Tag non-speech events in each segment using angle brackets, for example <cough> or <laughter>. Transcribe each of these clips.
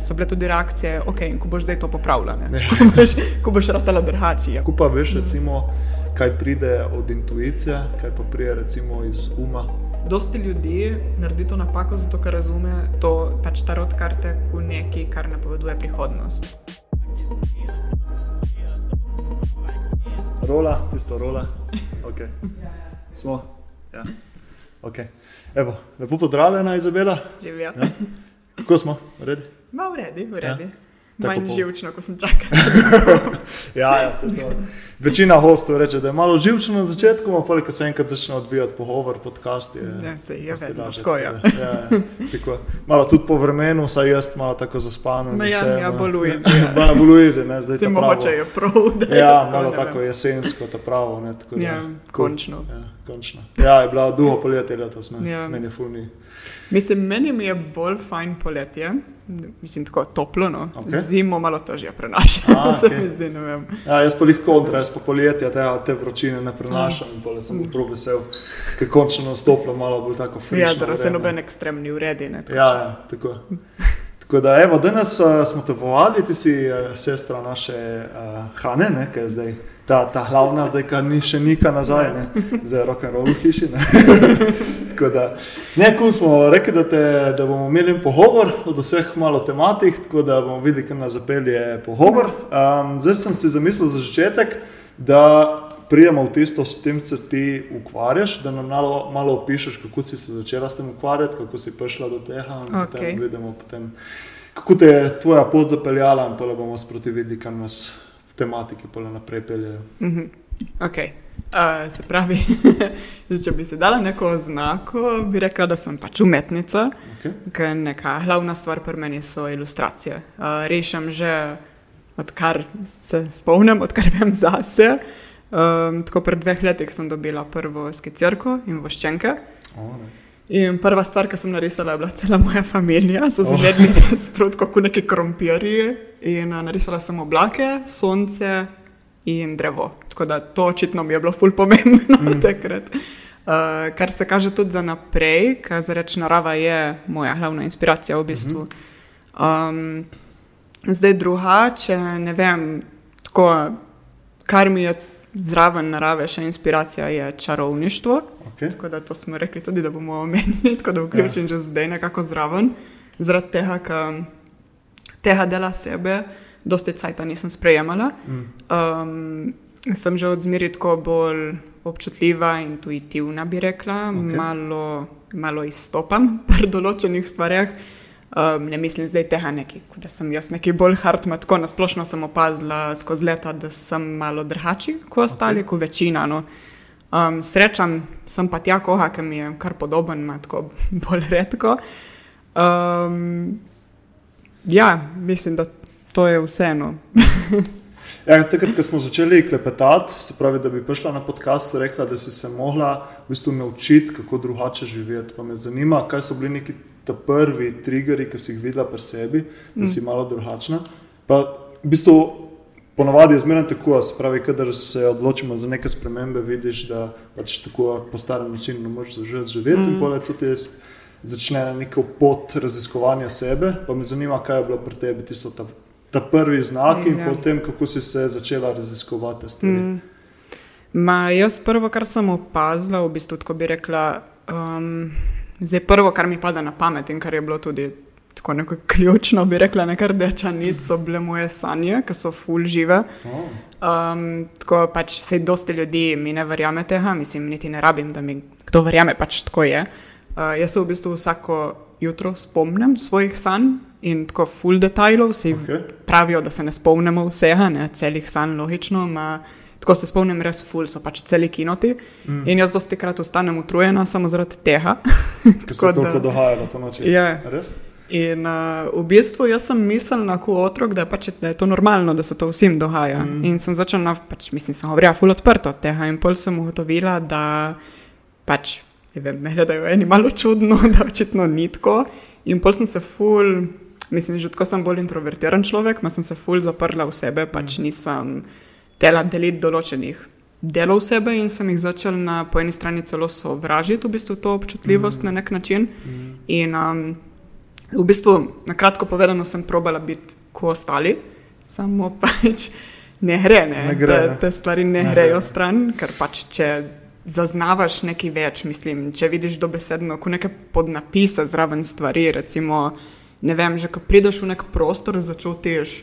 so bile tudi reakcije, ok, in ko boš zdaj to popravljal, <laughs> ko boš, ko boš ratala drugače. Ja. Ko pa veš, recimo, kaj pride od intuicije, kaj pa pride recimo iz uma. Dosti ljudi naredi to napako, zato ker razume to pač tarot karte kot nekaj, kar napoveduje prihodnost. Rola, tisto rola. Okay. Smo. Ja. Okay. Evo, lepo pozdravljena, Izabela. Živijo. Ja. Kako smo? Redi? Ma, v redu, v redu. Ja. Ja. Tako Manj po- živčno, ko sem čakal. <laughs> Ja, ja, se to. Večina hostov reče, da je malo živčno na začetku, pa ko se enkrat začne odvijati pogovor, podcast je. Ja, saj je vedno lažje, tako, ja. ja, ja, tako. Malo tudi po vremenu, saj jaz malo tako zaspano. Ja, vse, ja, no. bolj Luizi, <laughs> ja. Bolj Luizi, ne, zdaj Se mogoče je prav, je Ja, tako, malo tako vem. jesensko, ta pravo. Ne, tako, da- Ja, končno. Ja, končno. Ja, je bila duho poletje letos, ne. Ja. meni je fulni. Mislim, meni mi je bolj fajn poletje, mislim, tako toplo, no. Ok. Okay. Zimo malo težje prenašam, A, <laughs> se mi zdi. Ja, jaz pa jih kontra, jaz pa poletje te, te vročine ne prenašam in pole sem prav vesel, ker končno nastopilo malo bolj tako frišno. Ja, da se vreme. noben ekstremni uredi, ne. tako Ja, ja, tako. Tako da, evo, danes uh, smo te povabili, ti si uh, sestra naše uh, Hane, ne, ki je zdaj ta, ta glavna, zdaj ka ni še nika nazaj, ne, zdaj je rock and roll v hiši. Ne. <laughs> tako da, ne, kul smo rekli, da, te, da bomo imeli pogovor od vseh malo tematik, tako da bomo videli, kam nas zapelje pogovor. Um, zdaj sem si zamislil za začetek, da prijemo v tisto, s tem se ti ukvarjaš, da nam malo, malo opišeš, kako si se začela s tem ukvarjati, kako si prišla do tega. in Okej. Potem vidimo, potem, kako te je tvoja pot zapeljala, in pa bomo sproti videli, kam nas tematike pole naprej peljejo. Mhm. Ok. Uh, se pravi, <laughs> če bi se dala neko oznako, bi rekla, da sem pač umetnica, Okay? ker neka glavna stvar pri meni so ilustracije. Uh, rešim že odkar se spomnim, odkar <laughs> vem zase. Um, tako pred dveh letih sem dobila prvo skicirko in voščenke. Oh, nice. In prva stvar, ki sem narisala, je bila cela moja <laughs> družina, so Oh. zgledali sprot kot neki krompirji. In uh, narisala sem oblake, sonce in drevo. Tako da to očitno mi je bilo ful pomembno mm. <laughs> takrat. Uh, kar se kaže tudi za naprej, ker za reč narava je moja glavna inspiracija v bistvu. Um, zdaj drugače, ne vem, tako, kar mi je zraven narave še inspiracija, je čarovništvo. Okay. Tako da to smo rekli tudi, da bomo omenili, <laughs> tako da vključim ja. že zdaj nekako zraven. Zaradi tega, ker tega dela sebe, dosti cajta nisem sprejemala. Mm. Um, sem že od zmeri tako bolj občutljiva, intuitivna, bi rekla, okay. malo, malo izstopam <laughs> pri določenih stvareh. Um, ne mislim zdaj tega neki, kot da sem jaz neki bolj hardma, tako nasplošno sem opazila skozi leta, da sem malo drugačen kot ostali, okay. kot večina. No. Um, srečam sem pa tja koga, ki mi je kar podoben, ima tako <laughs> bolj redko. Um, ja, mislim, da to je vseeno. <laughs> Ja, takrat, ko smo začeli klepetati, se pravi, da bi prišla na podcast, rekla, da si se mogla v bistvu naučiti, kako drugače živeti. Pa me zanima, kaj so bili neki ta prvi triggeri, ki si jih videla pri sebi, da si malo drugačna. Pa v bistvu ponavadi je zmerno tako, se pravi, kadar se odločimo za neke spremembe, vidiš, da pač tako po starem načinu ne moreš že živeti mm. in pole tudi jaz začne neko pot raziskovanja sebe. Pa me zanima, kaj je bilo pri tebi tisto ta, ta prvi znak in Ja. potem, kako si se začela raziskovati stvari. Mm. Ma, jaz prvo, kar sem opazila, v bistvu tako bi rekla, um, zdaj prvo, kar mi pada na pamet in kar je bilo tudi tako neko ključno, bi rekla, nekaj rdeča nit, so bile moje sanje, ki so full žive. Um, tako pač se dosti ljudi mi ne verjame tega, mislim, niti ne rabim, da mi kdo verjame, pač tako je. Uh, jaz se v bistvu vsako jutro spomnim svojih sanj in tako full detajlov, Ok. okay. pravijo, da se ne spomnimo vsega, ne celih sanj, logično. Ma, tako se spomnim, res full so pač celi kinoti. Mm. In jaz dosti krat ostanem utrujena samo zaradi tega. Ker se <laughs> toliko dogajalo po noči. Ja. Res? In uh, v bistvu jaz sem mislila kot otrok, da pač, da je to normalno, da se to vsem dogaja. Mm. In sem začela, pač, mislim, sem govorila ful odprto od tega. In pol sem ugotovila, da pač, ne vem, me gledajo eni malo čudno, <laughs> da očitno ni tako. In pol sem se ful, mislim, že tako sem bolj introvertiran človek, ma sem se ful zaprla v sebe, pač nisem tela deliti določenih delov sebe in sem jih začela na po eni strani celo sovražiti, v bistvu to občutljivost mm. na nek način. Mm. In um, V bistvu, na kratko povedano, sem probala biti kot ostali, samo <laughs> pač ne gre, ne, Ne gre, te, ne. te stvari ne, Ne ne grejo gre. stran, ker pač če zaznavaš nekaj več, mislim, če vidiš dobesedno, ko neke podnapise zraven stvari, recimo, ne vem, že ko prideš v nek prostor, začutiš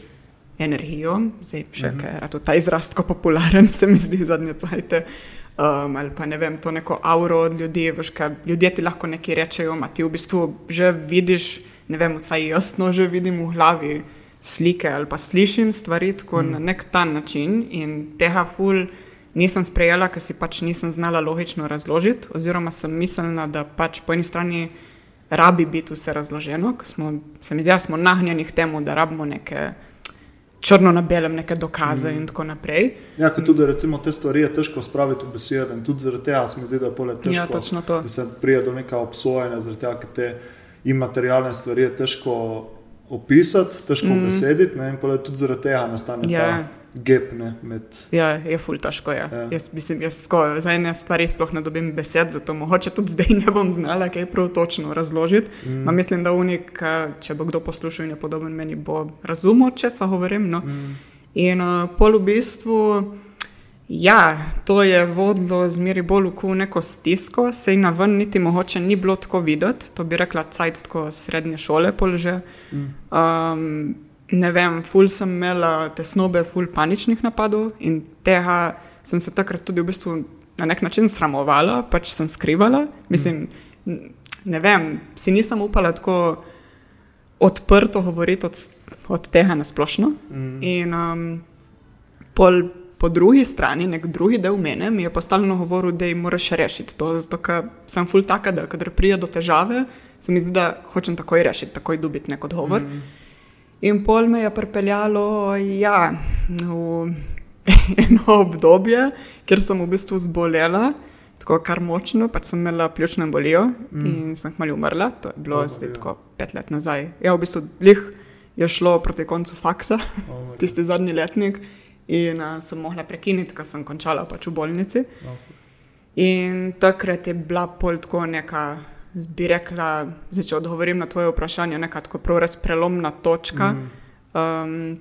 energijo, zdaj še Mhm. je to ta izraz tako popularen, se mi zdi zadnje cajte. Um, ali pa ne vem, to neko auro od ljudi, veš, kaj, ljudje ti lahko nekaj rečejo, a ti v bistvu že vidiš, ne vem, vsaj jasno že vidim v glavi slike ali pa slišim stvari tako mm. na nek ta način in tega ful nisem sprejela, ker si pač nisem znala logično razložiti, oziroma sem mislila, da pač po eni strani rabi biti vse razloženo, ker smo, se mi zdi, da smo nagnjeni k temu, da rabimo neke črno na belem, neke dokaze mm. in tako naprej. Ja, ker tudi recimo, te stvari je težko spraviti v besede in tudi zaradi tega se mi zdi, da je pole težko. Ja, točno to. Da se prije do neka obsojanja, zaradi tega, ker te imaterialne stvari je težko opisati, težko mm. besediti ne, in pole tudi zaradi tega nastane Ja. ta gap ne, med. Ja, je ful težko. Ja. Ja. Ja. Jaz, mislim, jaz sko, za ene stvari sploh ne dobim besed, zato mogoče tudi zdaj ne bom znala kaj prav točno razložiti. Mm. Mislim, da unik, če bo kdo poslušal in je podoben meni, bo razumel, če se govorim. No. Mm. In uh, pol v bistvu. Ja, to je vodilo zmeri bolj v neko stisko, sej na ven niti mogoče ni bilo tako videti, to bi rekla cajt tako srednje šole polže. Um, ne vem, ful sem imela tesnobe, ful paničnih napadov in tega sem se takrat tudi v bistvu na nek način sramovala, pač sem skrivala. Mislim, ne vem, si nisem upala tako odprto govoriti od, od tega na splošno. Mm. In um, pol, po drugi strani, nek drugi del mene mi je pa stalno govoril, da jim moraš rešiti to, zato ker sem ful taka, da kadar pride do težave, se mi zdi, da hočem takoj rešiti, takoj dobiti nek odgovor. Mm. In pol me je pripeljalo ja, v <laughs> eno obdobje, kjer sem v bistvu zbolela. Tako kar močno, pač sem imela pljučno embolijo mm. in sem kmalo umrla. To je bilo Oh, zdaj ja. tako pet let nazaj. Ja, v bistvu lih je šlo proti koncu faksa, Oh <laughs> tisti zadnji letnik, in uh, sem mogla prekiniti, ker sem končala pač v bolnici. No. In takrat je bila pol tako neka, bi rekla, zdaj, če odgovorim na tvoje vprašanje, neka tako prav res prelomna točka, Mm. um,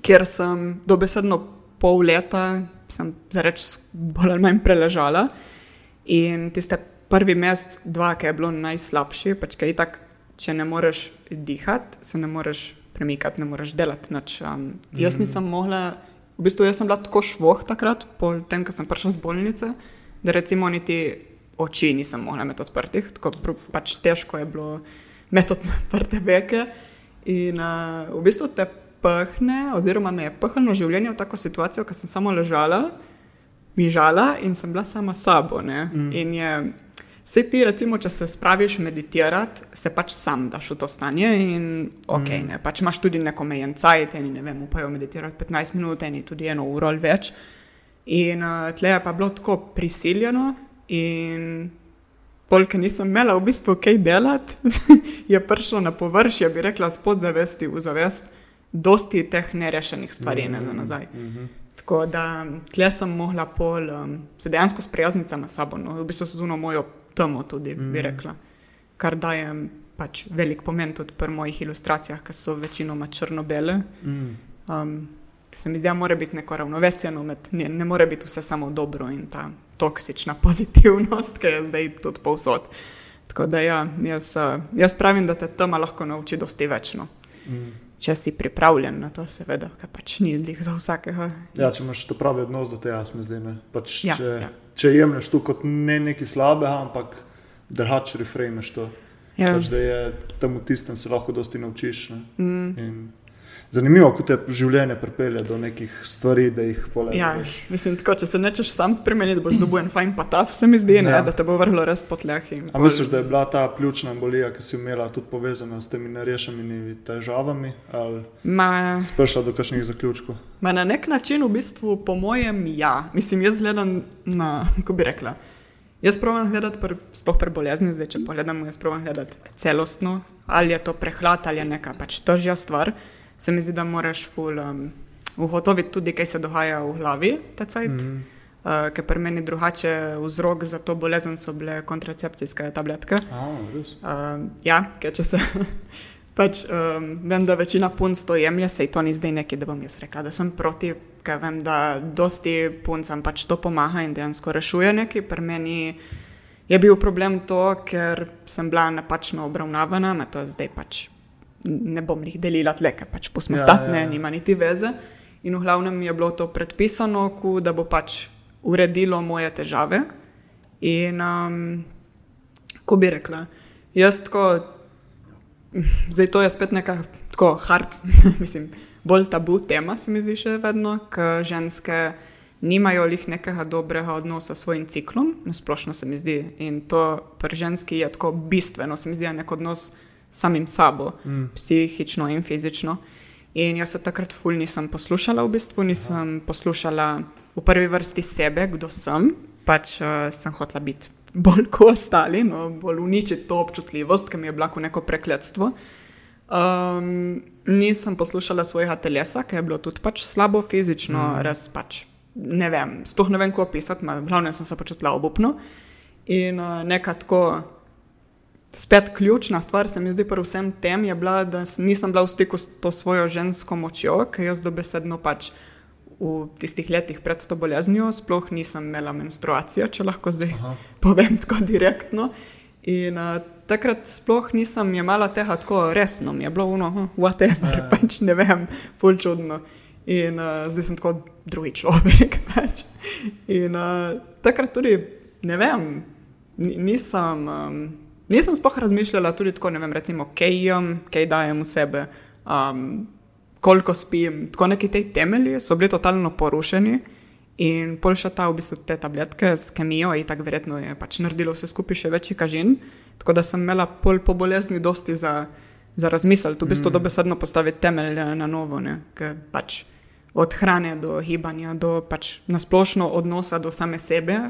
kjer sem dobesedno pol leta, sem zareč bolj ali manj preležala. In tiste prvi mesec, dva, ki je bilo najslabši, pač kaj tak, če ne moreš dihati, se ne moreš premikati, ne moreš delati. Nič. Um, jaz nisem mogla, v bistvu jaz sem bila tako švoh takrat, po tem, ko sem prišla z bolnice, da recimo niti oči nisem mogla imeti odprtih, tako pač težko je bilo imeti odprte veke. In uh, v bistvu te pahne, oziroma me je pahnilo življenje v tako situacijo, ko sem samo ležala, mižala in sem bila sama sabo. Mm. In je, vse ti, recimo, če se spraviš meditirati, se pač sam daš v to stanje in ok, mm. ne, pač imaš tudi neko omejen cajt, eni ne vem, upajo meditirati 15 minut, eni tudi eno uro ali več. In uh, tle je pa bilo tako prisiljeno in polk nisem imela v bistvu kaj delati, <laughs> je prišlo na površje, bi rekla, spod zavesti v zavest, dosti teh nerešenih stvari mm -hmm. za nazaj. Mm -hmm. Tako da tle sem mogla pol um, se dejansko sprijazniti sama s sabo, no, v bistvu se zuno mojo temo tudi, mm. bi rekla, kar dajem pač velik pomen tudi pri mojih ilustracijah, ki so večinoma črno-bele. Mm. Um, se mi zdi, da mora biti neko ravnovesje, no, med, ne, ne more biti vse samo dobro in ta toksična <laughs> pozitivnost, ki je zdaj tudi povsod. Tako da ja, jaz, uh, jaz pravim, da te tema lahko nauči dosti več. No. Mm. Če si pripravljen na to, seveda, ker pač ni lih za vsakega. Ja, če imaš to pravi odnos do tega, mi zdi. ne. Pač, Ja, če, ja. če jemliš to kot ne nekaj slabega, ampak drugače refrejmeš to. Ja. Pač, da je tam v tistem se lahko dosti naučiš. ne. Mm. In Zanimivo, kako te življenje pripelje do nekih stvari, da jih Ja, polažeš. mislim, tako, če se nečeš sam spremeniti, boš dobil en fajn pataf, se mi zdi, ne, Ja. da te bo vrlo res po tleh. in A pol- misliš, da je bila ta pljučna embolija, ki si imela, tudi povezana s temi nerešenimi težavami, Ma, si prišla do kakšnih zaključkov? ma na nek način, v bistvu, po mojem, ja. Mislim, jaz gledam na, kako bi rekla. Jaz provam gledati, pr, sploh pri bolezni, zdaj če pogledamo, jaz provam gledati celostno, ali je to prehlad ali je neka pač težja stvar. Se mi zdi, da moraš ful um, ugotoviti tudi, kaj se dogaja v glavi, ta cajt. Mm. uh, ker pri meni drugače vzrok za to bolezen so bile kontracepcijske tabletke. A. Uh, ja, ker če se. <laughs> Pač, um, vem, da večina punc to jemlje, sej to ni zdaj nekaj, da bom jaz rekla, da sem proti, ker vem, da dosti puncam pač to pomaga in dejansko rešuje nekaj. Pri meni je bil problem to, ker sem bila napačno obravnavana, me to zdaj pač ne bom jih delila tle, ker pač Ja, posmo statne, ja, ja. nima niti veze. In v glavnem mi je bilo to predpisano, ku, da bo pač uredilo moje težave. In um, ko bi rekla, jaz tako Zdaj to je spet neka tako hard, <laughs> mislim, bolj tabu tema, se mi zdi še vedno, ker ženske nimajo lih nekega dobrega odnosa s svojim ciklom, nasplošno se mi zdi. In to pri ženski je tako bistveno, se mi zdi, nek odnos samim sabo, mm. psihično in fizično. In jaz se takrat ful nisem poslušala, v bistvu nisem poslušala v prvi vrsti sebe, kdo sem, pač uh, sem hotela biti bolj <laughs> kot ostali, no, bolj uničiti to občutljivost, ki mi je bila kot neko prekletstvo. Um, nisem poslušala svojega telesa, ki je bilo tudi pač slabo fizično, mm. res pač ne vem, sploh ne vem, kako opisati, glavno sem se počutila obupno. In uh, neka tako, spet ključna stvar, se mi zdi pri vsem tem, je bila, da nisem bila v stiku s to svojo žensko močjo, ker jaz dobesedno pač v tistih letih pred to boleznijo sploh nisem imela menstruacije, če lahko zdaj Aha. <laughs> povem tako direktno. In uh, takrat sploh nisem jemala tega tako resno, mi je bilo uno, hm, whatever, Ja. pač ne vem, ful čudno. In uh, zdaj sem tako drugi človek. <laughs> Pač. In uh, takrat tudi, ne vem, ni- nisem, um, nisem sploh razmišljala tudi tako, ne vem, recimo, kaj jem, kaj dajem v sebe. Um, koliko spim, tako neki te temelji so bili totalno porušeni. In pol še ta v bistvu te tabletke s kemijo, in tako verjetno je pač naredilo vse skupaj še večji kažin. Tako da sem imela pol po bolezni dosti za, za razmisel, v bistvu mm. dobesedno postaviti temelje na novo, ker pač od hrane do gibanja, do pač nasplošno odnosa do same sebe.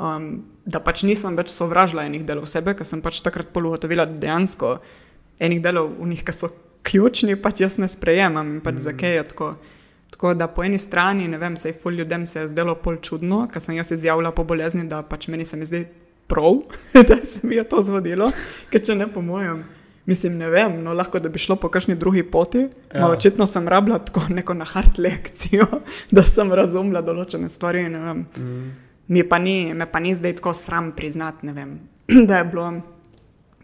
Um, da pač nisem več sovražila enih delov sebe, ker sem pač takrat pol ugotovila, da dejansko enih delov v njih, ki so ključni, pač jaz ne sprejemam in pač mm. zakaj je tako. Tako da po eni strani, ne vem, sej ful ljudem se je zdelo pol čudno, ker sem jaz izjavila po bolezni, da pač meni se mi zdi prav, <laughs> da se mi je to zgodilo, ker če ne po mojem. Mislim, ne vem, no, lahko da bi šlo po kakšni drugi poti. Ja. Ja. Očitno sem rabila tako neko na hard lekcijo, <laughs> da sem razumela določene stvari. Mm. Mi pa ni, me pa ni zdaj tako sram priznati, ne vem, <clears throat> da je bilo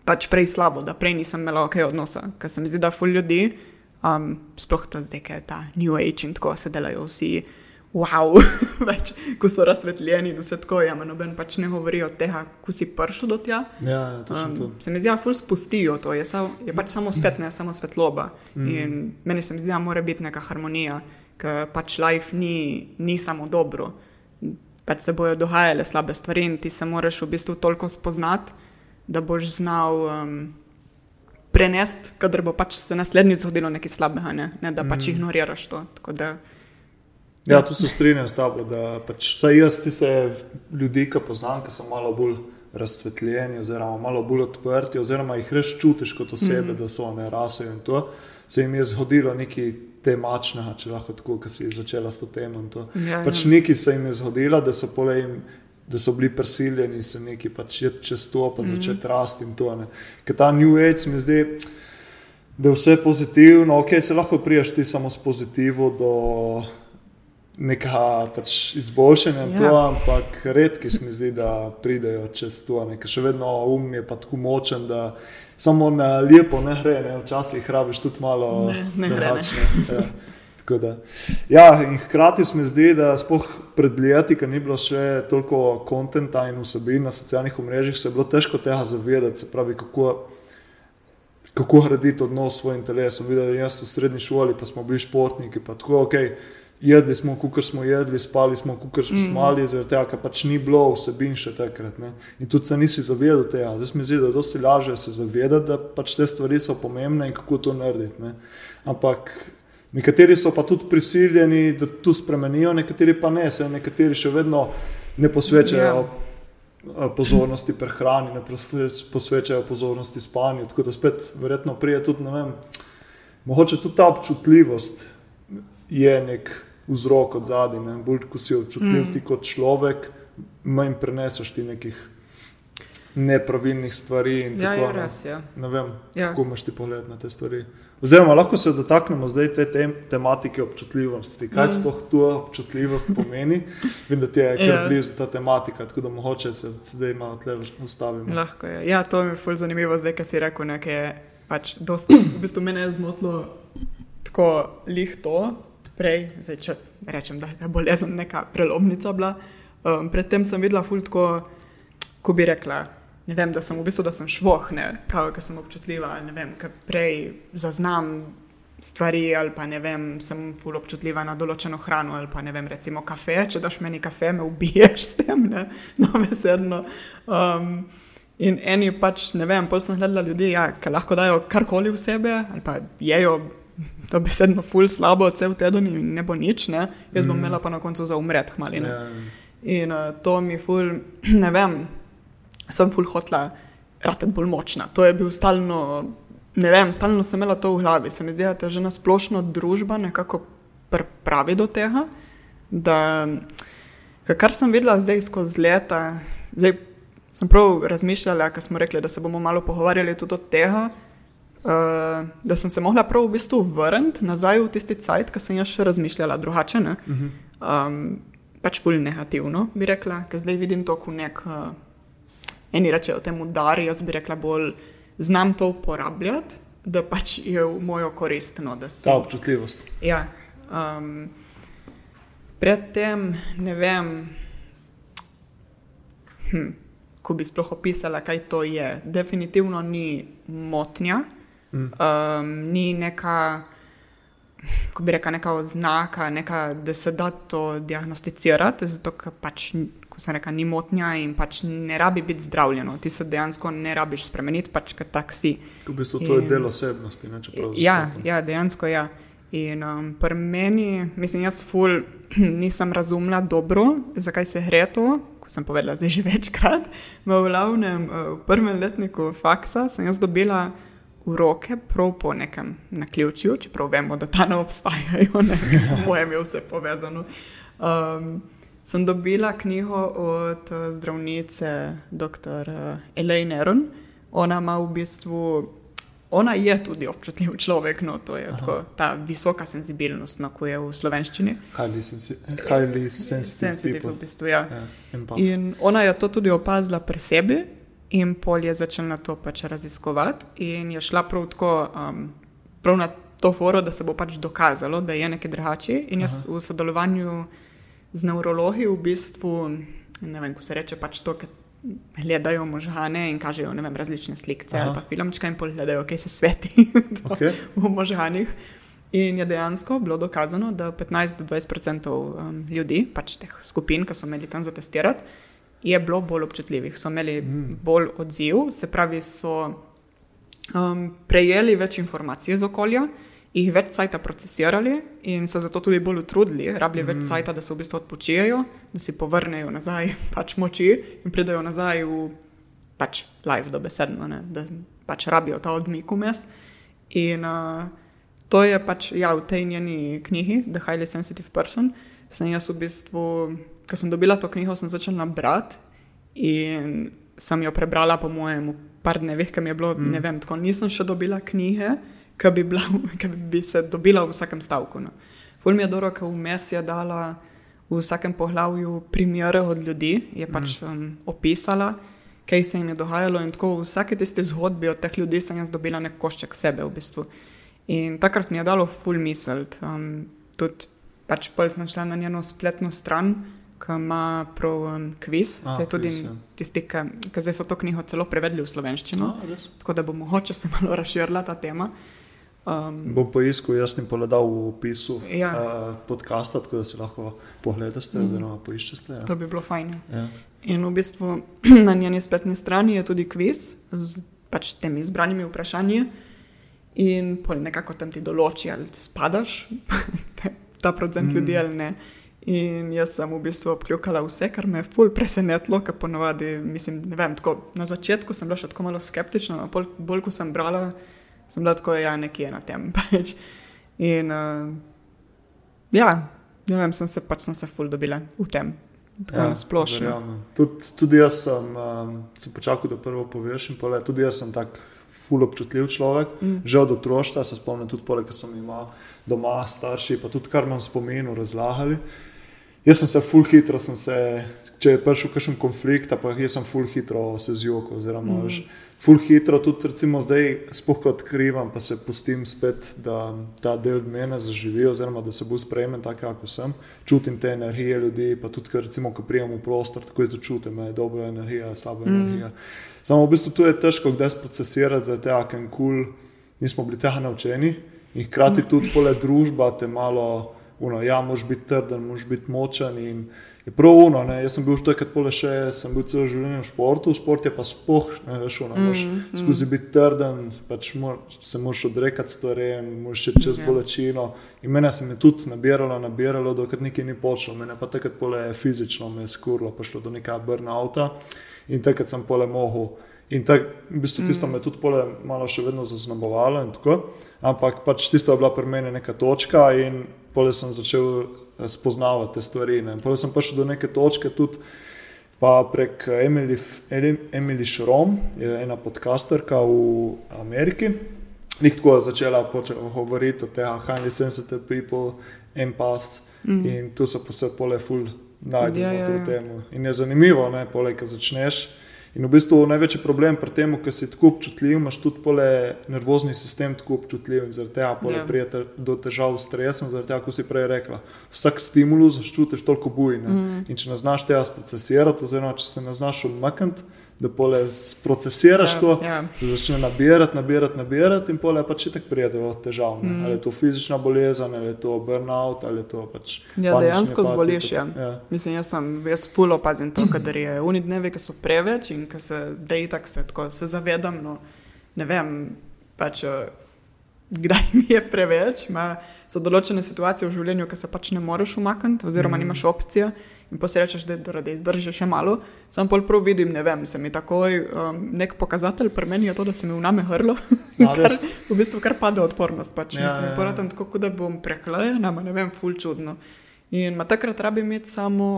pač prej slabo, da prej nisem imela ok odnosa, ker se mi zdi, da ful ljudi, um, sploh to zdaj, ki je ta New Age in tako se delajo vsi, wow, <laughs> več, ko so razsvetljeni in vse tako, ja, noben pač ne govori od tega, ko si prišel do tja. Ja, ja, to. Um, se mi zdi, da ful spustijo to, je, sav, je pač samo spet, ne samo svetloba. Mm. In meni se mi zdi, da mora biti neka harmonija, ker pač life ni, ni samo dobro. Pač se bojo dogajale slabe stvari in ti se moraš v bistvu toliko spoznati, da boš znal um, prenesti, kadar bo pač se naslednjič zgodilo nekaj slabega, ne, ne da pač mm. ignoriraš to. Tako da, Ja, tu se strinjam s tabo, da pač vsaj jaz tiste ljudi, ki poznam, ki so malo bolj razsvetljeni, oziroma malo bolj odprti, oziroma jih res čutiš kot osebe, mm. da so ne rasejo in to, se jim je zgodilo nekaj temačnega, če lahko tako, ki si začela s to temo. to. Ja, pač ja. nekaj se jim je zgodilo, da so pole jim. Da so bili prisiljeni, so neki pač čez to, pa začeti mm. rasti in to. Ne. Ker ta New Age se mi zdi, da je vse pozitivno, ok, se lahko prijaš ti samo s pozitivo do nekega pač izboljšanja, Ja. ja. to, ampak redki se mi zdi, da pridejo čez to, ker še vedno um je pa tako močen, da samo na lepo ne gre, ne. včasih rabiš tudi malo Ne, ne drugačne, Ja. Tako da. Ja, in hkrati se mi zdi, da spoh pred leti, ker ni bilo še toliko konta in vsebin na socialnih omrežjih, se je bilo težko tega zavedati, se pravi, kako, kako graditi odnos s svojim telesom. Videli jaz v srednji šoli, pa smo bili športniki, pa tako, ok, jedli smo, kukar smo jedli, spali smo, kukar smo Mm. spali, zaradi tega, ker pač ni bilo vsebin še takrat. Ne? In tudi se nisi zavedal tega. Zdaj se mi zdi, da je dosti lažje se zavedati, da pač te stvari so pomembne in kako to narediti. Ne? Ampak nekateri so pa tudi prisiljeni, da to spremenijo, nekateri pa ne, se nekateri še vedno ne posvečajo. Ja. Pozornosti prehrani, ne posveč- posvečajo pozornosti spanju. Tako da spet, verjetno, prije tudi, ne vem, mogoče tudi ta občutljivost je nek vzrok od zadaj. Bolj ko si občutljiv mm. ti kot človek, manj preneseš ti nekih nepravilnih stvari. Ja, tako, je res. Ja. Ne vem, Ja. kako imaš ti pogled na te stvari. Oziroma, lahko se dotaknemo zdaj te tem, tematike občutljivosti. Kaj mm. sploh tu občutljivost pomeni? Vem, da ti je kar Ja. blizu ta tematika, tako da mogoče se zdaj malo tle ustavimo. Lahko je. Ja, to mi je ful zanimivo, zdaj, ki si rekel, nekaj pač dosti. V bistvu mene je zmotilo tako lih to, prej, zdaj, če rečem, da je bolezen neka prelomnica bila. Um, predtem sem videla ful tako, ko bi rekla. Ne vem, da sem v bistvu da sem švoh, ne, pravi, ker sem občutljiva. Ne vem, ker prej zaznam stvari, ali pa ne vem, sem ful občutljiva na določeno hrano, ali pa ne vem, recimo kafe. Če daš meni kafe, me ubiješ <laughs> s tem, ne, dobesedno. Um, in eni pač, ne vem, pol sem gledala ljudi, ja, ki lahko dajo karkoli v sebe, ali pa jejo. To besedno ful slabo, cel teden in ne bo nič, ne? jaz bom Mm. imela pa na koncu za umret, hmalina. Ja, In uh, to mi ful, <clears throat> ne vem, sem ful hotla ratati bolj močna. To je bil stalno, ne vem, stalno sem imela to v glavi. Se mi zdi, da te že na splošno družba nekako pripravi do tega, da kar sem videla zdaj skozi leta, zdaj sem prav razmišljala, ker smo rekli, da se bomo malo pogovarjali tudi od tega. Uh, da sem se mogla prav v bistvu vrniti nazaj v tisti cajt, ki sem jaz še razmišljala drugače. Ne? Mhm. um, pač ful negativno, bi rekla, ker zdaj vidim to kot nek, uh, eni rečejo temu dar, jaz bi rekla bolj, znam to uporabljati, da pač je v mojo korist. No, da si- Ta občutljivost. Ja. Um, predtem ne vem, hm, ko bi sploh opisala, kaj to je. Definitivno ni motnja, Mm. um, ni neka, ko bi rekla, neka oznaka, neka, da se da to diagnosticirati, zato ker pač. Ko sem rekla, ni motnja in pač ne rabi biti zdravljeno, ti se dejansko ne rabiš spremeniti, pač ker tak si. V bistvu to je In- del osebnosti. Ne, čeprav Ja, zastopan. ja, dejansko ja. In um, pri meni, mislim, jaz ful <clears throat> nisem razumela dobro, zakaj se gre to. Ko sem povedala, zdaj že <laughs> večkrat. V glavnem, uh, v prvem letniku faksa sem jaz dobila v roke, prav po nekem naključju, čeprav vemo, da ta ne obstajajo, ne <laughs> mojem je vse povezano. Um, sem dobila knjigo od uh, zdravnice dr. Uh, Elaine Aron. Ona ima v bistvu ona je tudi občutljiv človek, no, to je tako, ta visoka senzibilnost, no, ko je v slovenščini. Highly, sensi highly sensitive Sensitive v bistvu, ja. Ja, empath. In ona je to tudi opazila pri sebi, in pol je začela to pač raziskovati, in je šla prav tako, um, prav na to foro, da se bo pač dokazalo, da je nekaj drugače. In jaz v sodelovanju z neurologi v bistvu, ne vem, ko se reče pač to, ker gledajo možgane in kažejo vem, različne slike Aha. ali pa filmčke in pol gledajo, kaj se sveti <laughs> Okay. v možganih. In je dejansko bilo dokazano, da 15 do 20 um, ljudi, pač teh skupin, ki so imeli tam za testirati, je bilo bolj občutljivih, so imeli mm. bolj odziv, se pravi, so um, prejeli več informacij iz okolja, jih več cajta procesirali in se zato tudi bolj utrudili, rabili mm. več cajta, da se v bistvu odpočijejo, da si povrnejo nazaj <laughs> pač moči in pridejo nazaj v pač live dobesedno, ne, da pač rabijo ta odmik vmes. In uh, to je pač ja, v tej njeni knjigi, The Highly Sensitive Person, sem jaz v bistvu, ko sem dobila to knjigo, sem začela brati in sem jo prebrala, po mojem, par dnevih, ki mi je bilo, mm. ne vem, tako nisem še dobila knjige, ki bi, bila, <laughs> ki bi se dobila v vsakem stavku. No. Ful mi je dobro, ker vmes je dala v vsakem poglavju primere od ljudi, je pač um, opisala, kaj se jim je dogajalo in tako v vsaki tisti zgodbi od teh ljudi sem jaz dobila nek košček sebe v bistvu. In takrat mi je dalo ful misel. Um, tudi pač pol sem šla na njeno spletno stran, ki ima prav um, kviz. A, Se je tudi kviz, ja. tisti, ki ki zdaj so to knjigo celo prevedli v slovenščino. A? Tako da bo mogoče se malo razširila ta tema. Um, Bom poiskal, jaz sem povedal v opisu Ja. uh, podcasta, tako da si lahko pogledate, Mhm. oziroma poiščete. Ja. to bi bilo fajn. Ja. In v bistvu <clears throat> na njeni spletni strani je tudi kviz z pač temi izbranimi vprašanji. In nekako tam ti določi, ali ti spadaš, <laughs> ta procent mm. ljudi ali ne. In jaz sem v bistvu obkljukala vse, kar me je ful presenetilo, ker ponovadi, mislim, ne vem, tako na začetku sem bila še tako malo skeptična, a pol, bolj ko sem brala, sem bila tako, ja, nekje na tem. <laughs> Pač. In uh, ja, Ne vem, sem se pač sem se ful dobila v tem. Tako ja, na splošno. Tud, tudi jaz sem, um, sem počakal, da prvo poveš. in pole, Tudi jaz sem tak ful občutljiv človek. Mm. Že od otroštva se spomnim, tudi poleg, ker sem imel doma starši, pa tudi kar nam spominu razlagali. Jaz sem se ful hitro, sem se, če je prišel kakšen konflikt, pa jaz sem ful hitro se zjokal. Oziroma, mm. ful hitro, tudi recimo zdaj, spoh kot krivam, pa se pustim spet, da ta del mene zaživi, oziroma da se bo sprejemem tako, kako sem. Čutim te energije ljudi, pa tudi, ker recimo, ko prijem v prostor, tako je začutim, da je dobra energija, slaba mm. energija. Samo v bistvu tu je težko kdaj sprocesirati, zato je kul, cool, nismo bili tega naučeni. In hkrati tudi pole družba te malo, uno, ja, moš biti trden, moš biti močen. In je prav uno, ne. jaz sem bil takrat pole še, sem bil celo življenje v športu, šport je pa spoh, ne veš, uno, moš Mm, mm. skozi biti trden, pač mo, se moš odrekati stvarem, moš še čez Ja. bolečino. In mene se je tudi nabiralo, nabiralo, dokler nekaj ni počelo. Mene pa takrat pole fizično me je skurlo, pa šlo do nekega burnouta in takrat sem pole mogel. In tak, v bistvu tisto me je tudi pole malo še vedno zaznamovalo. in tako. Ampak pač tisto je bila pri meni neka točka in pole sem začel eh, spoznavati te stvari. Ne. Pole sem prišel do neke točke tudi pa prek Emily, F- Eli- Emily Šrom, je ena podcasterka v Ameriki. Nik tako je začela govoriti o tem, highly sensitive people, empaths mm. in tu se vse pole ful najdemo Ja, ja, ja. temu. In je zanimivo, ne, pole, ko začneš. In v bistvu največji problem pri tem, ker si tako občutljiv, imaš tudi pole nervozni sistem tako občutljiv in zaradi tega pole Ja. yeah. prijete do težav s stresom, zaradi tega, kot si prej rekla. Vsak stimulus začutiš toliko bujno. Mm. In če ne znaš tega procesirati, oziroma če se ne znaš umakniti, da pole procesiraš Ja, to, ja. se začne nabirati, nabirati, nabirati in pole pač tako pride do težav. Mm. Ali je to fizična bolezen, ali je to burnout, ali je to pač. Ja, dejansko napad, zboliš. Ja. Ja. Mislim, jaz sem, jaz ful opazim to, kadar je uni dnevi, ki so preveč in ki se zdaj tako se, tako se zavedam, no, ne vem, pač, eh, kdaj mi je preveč. Ma, so določene situacije v življenju, ki se pač ne moreš umakniti, oziroma mm. nimaš opcije. In posrečeš, da da izdržiš še malo. Sam pol prav vidim, ne vem, se mi takoj um, nek pokazatelj pri meni je to, da se mi vname hrlo. <laughs> A, kar, v bistvu kar pade odpornost. Pač. Ja, Mislim, ja, ja. poratam tako, da bom prehlajena, ne vem, ful čudno. In ma takrat rabi imeti samo,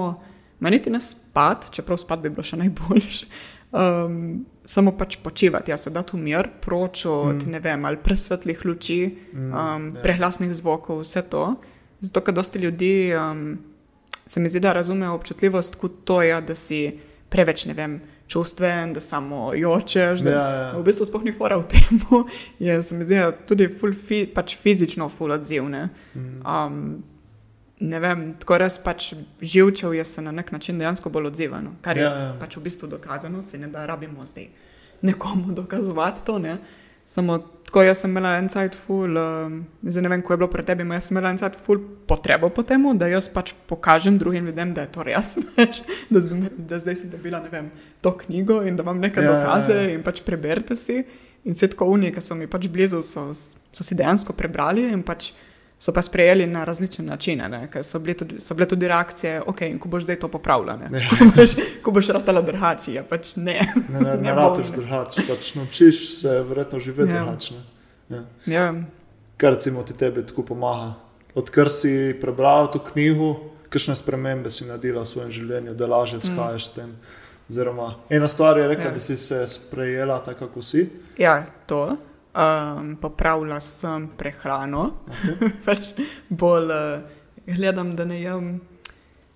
ma niti ne spat, čeprav spat bi bilo še najboljše. Um, samo pač počivati, ja, se da tu mir, proč od, mm. ne vem, ali presvetlih luči, Mm, um, ja. ja. prehlasnih zvokov, vse to. Zato, ker dosti ljudi um, se mi zdi, da razumejo občutljivost kot to, ja, da si preveč, ne vem, čustven, da samo jočeš. Da, Ja, ja. V bistvu sploh ni fora v tem, <laughs> je se mi zdi tudi ful fi, pač fizično ful odzivne. Mm. Um, ne vem, tako res pač živčev je se na nek način dejansko bolj odzivano, kar je Ja, ja, pač v bistvu dokazano, se ne da rabimo zdaj nekomu <laughs> dokazovati to. Ne? Samo tako jaz sem imela en cajt ful, um, zdaj ne vem, ko je bilo pred tebi, jaz sem imela en cajt ful potrebo po tem, da jaz pač pokažem drugim ljudem, da je to res, <laughs> pač, da, da zdaj sem dobila vem, to knjigo in da imam neke Ja, ja, ja, dokaze ja. in pač preberite si. In vse tako unije, ki so mi pač blizu, so, so si dejansko prebrali in pač so pa sprejeli na različne načine. ne, ker So, tudi, so bile tudi reakcije, ok, in ko boš zdaj to popravila, ne? Ja. <laughs> ko boš, ko boš ratala drhači, ja pač ne. Ne, ne, <laughs> ne Ne rataš drugače, pač naučiš se verjetno živeti Ja. drugače. Ja. Ja, Kar recimo ti tebi tako pomaga. Odkar si prebral to knjigo, kakšne spremembe si naredila v svojem življenju, da lažje shajaš s tem. Oziroma, ena stvar je rekla, ja. da si se sprejela tako, kako si. ja to. Um, popravila sem prehrano, Okay. <laughs> pač bolj uh, gledam, da ne jem.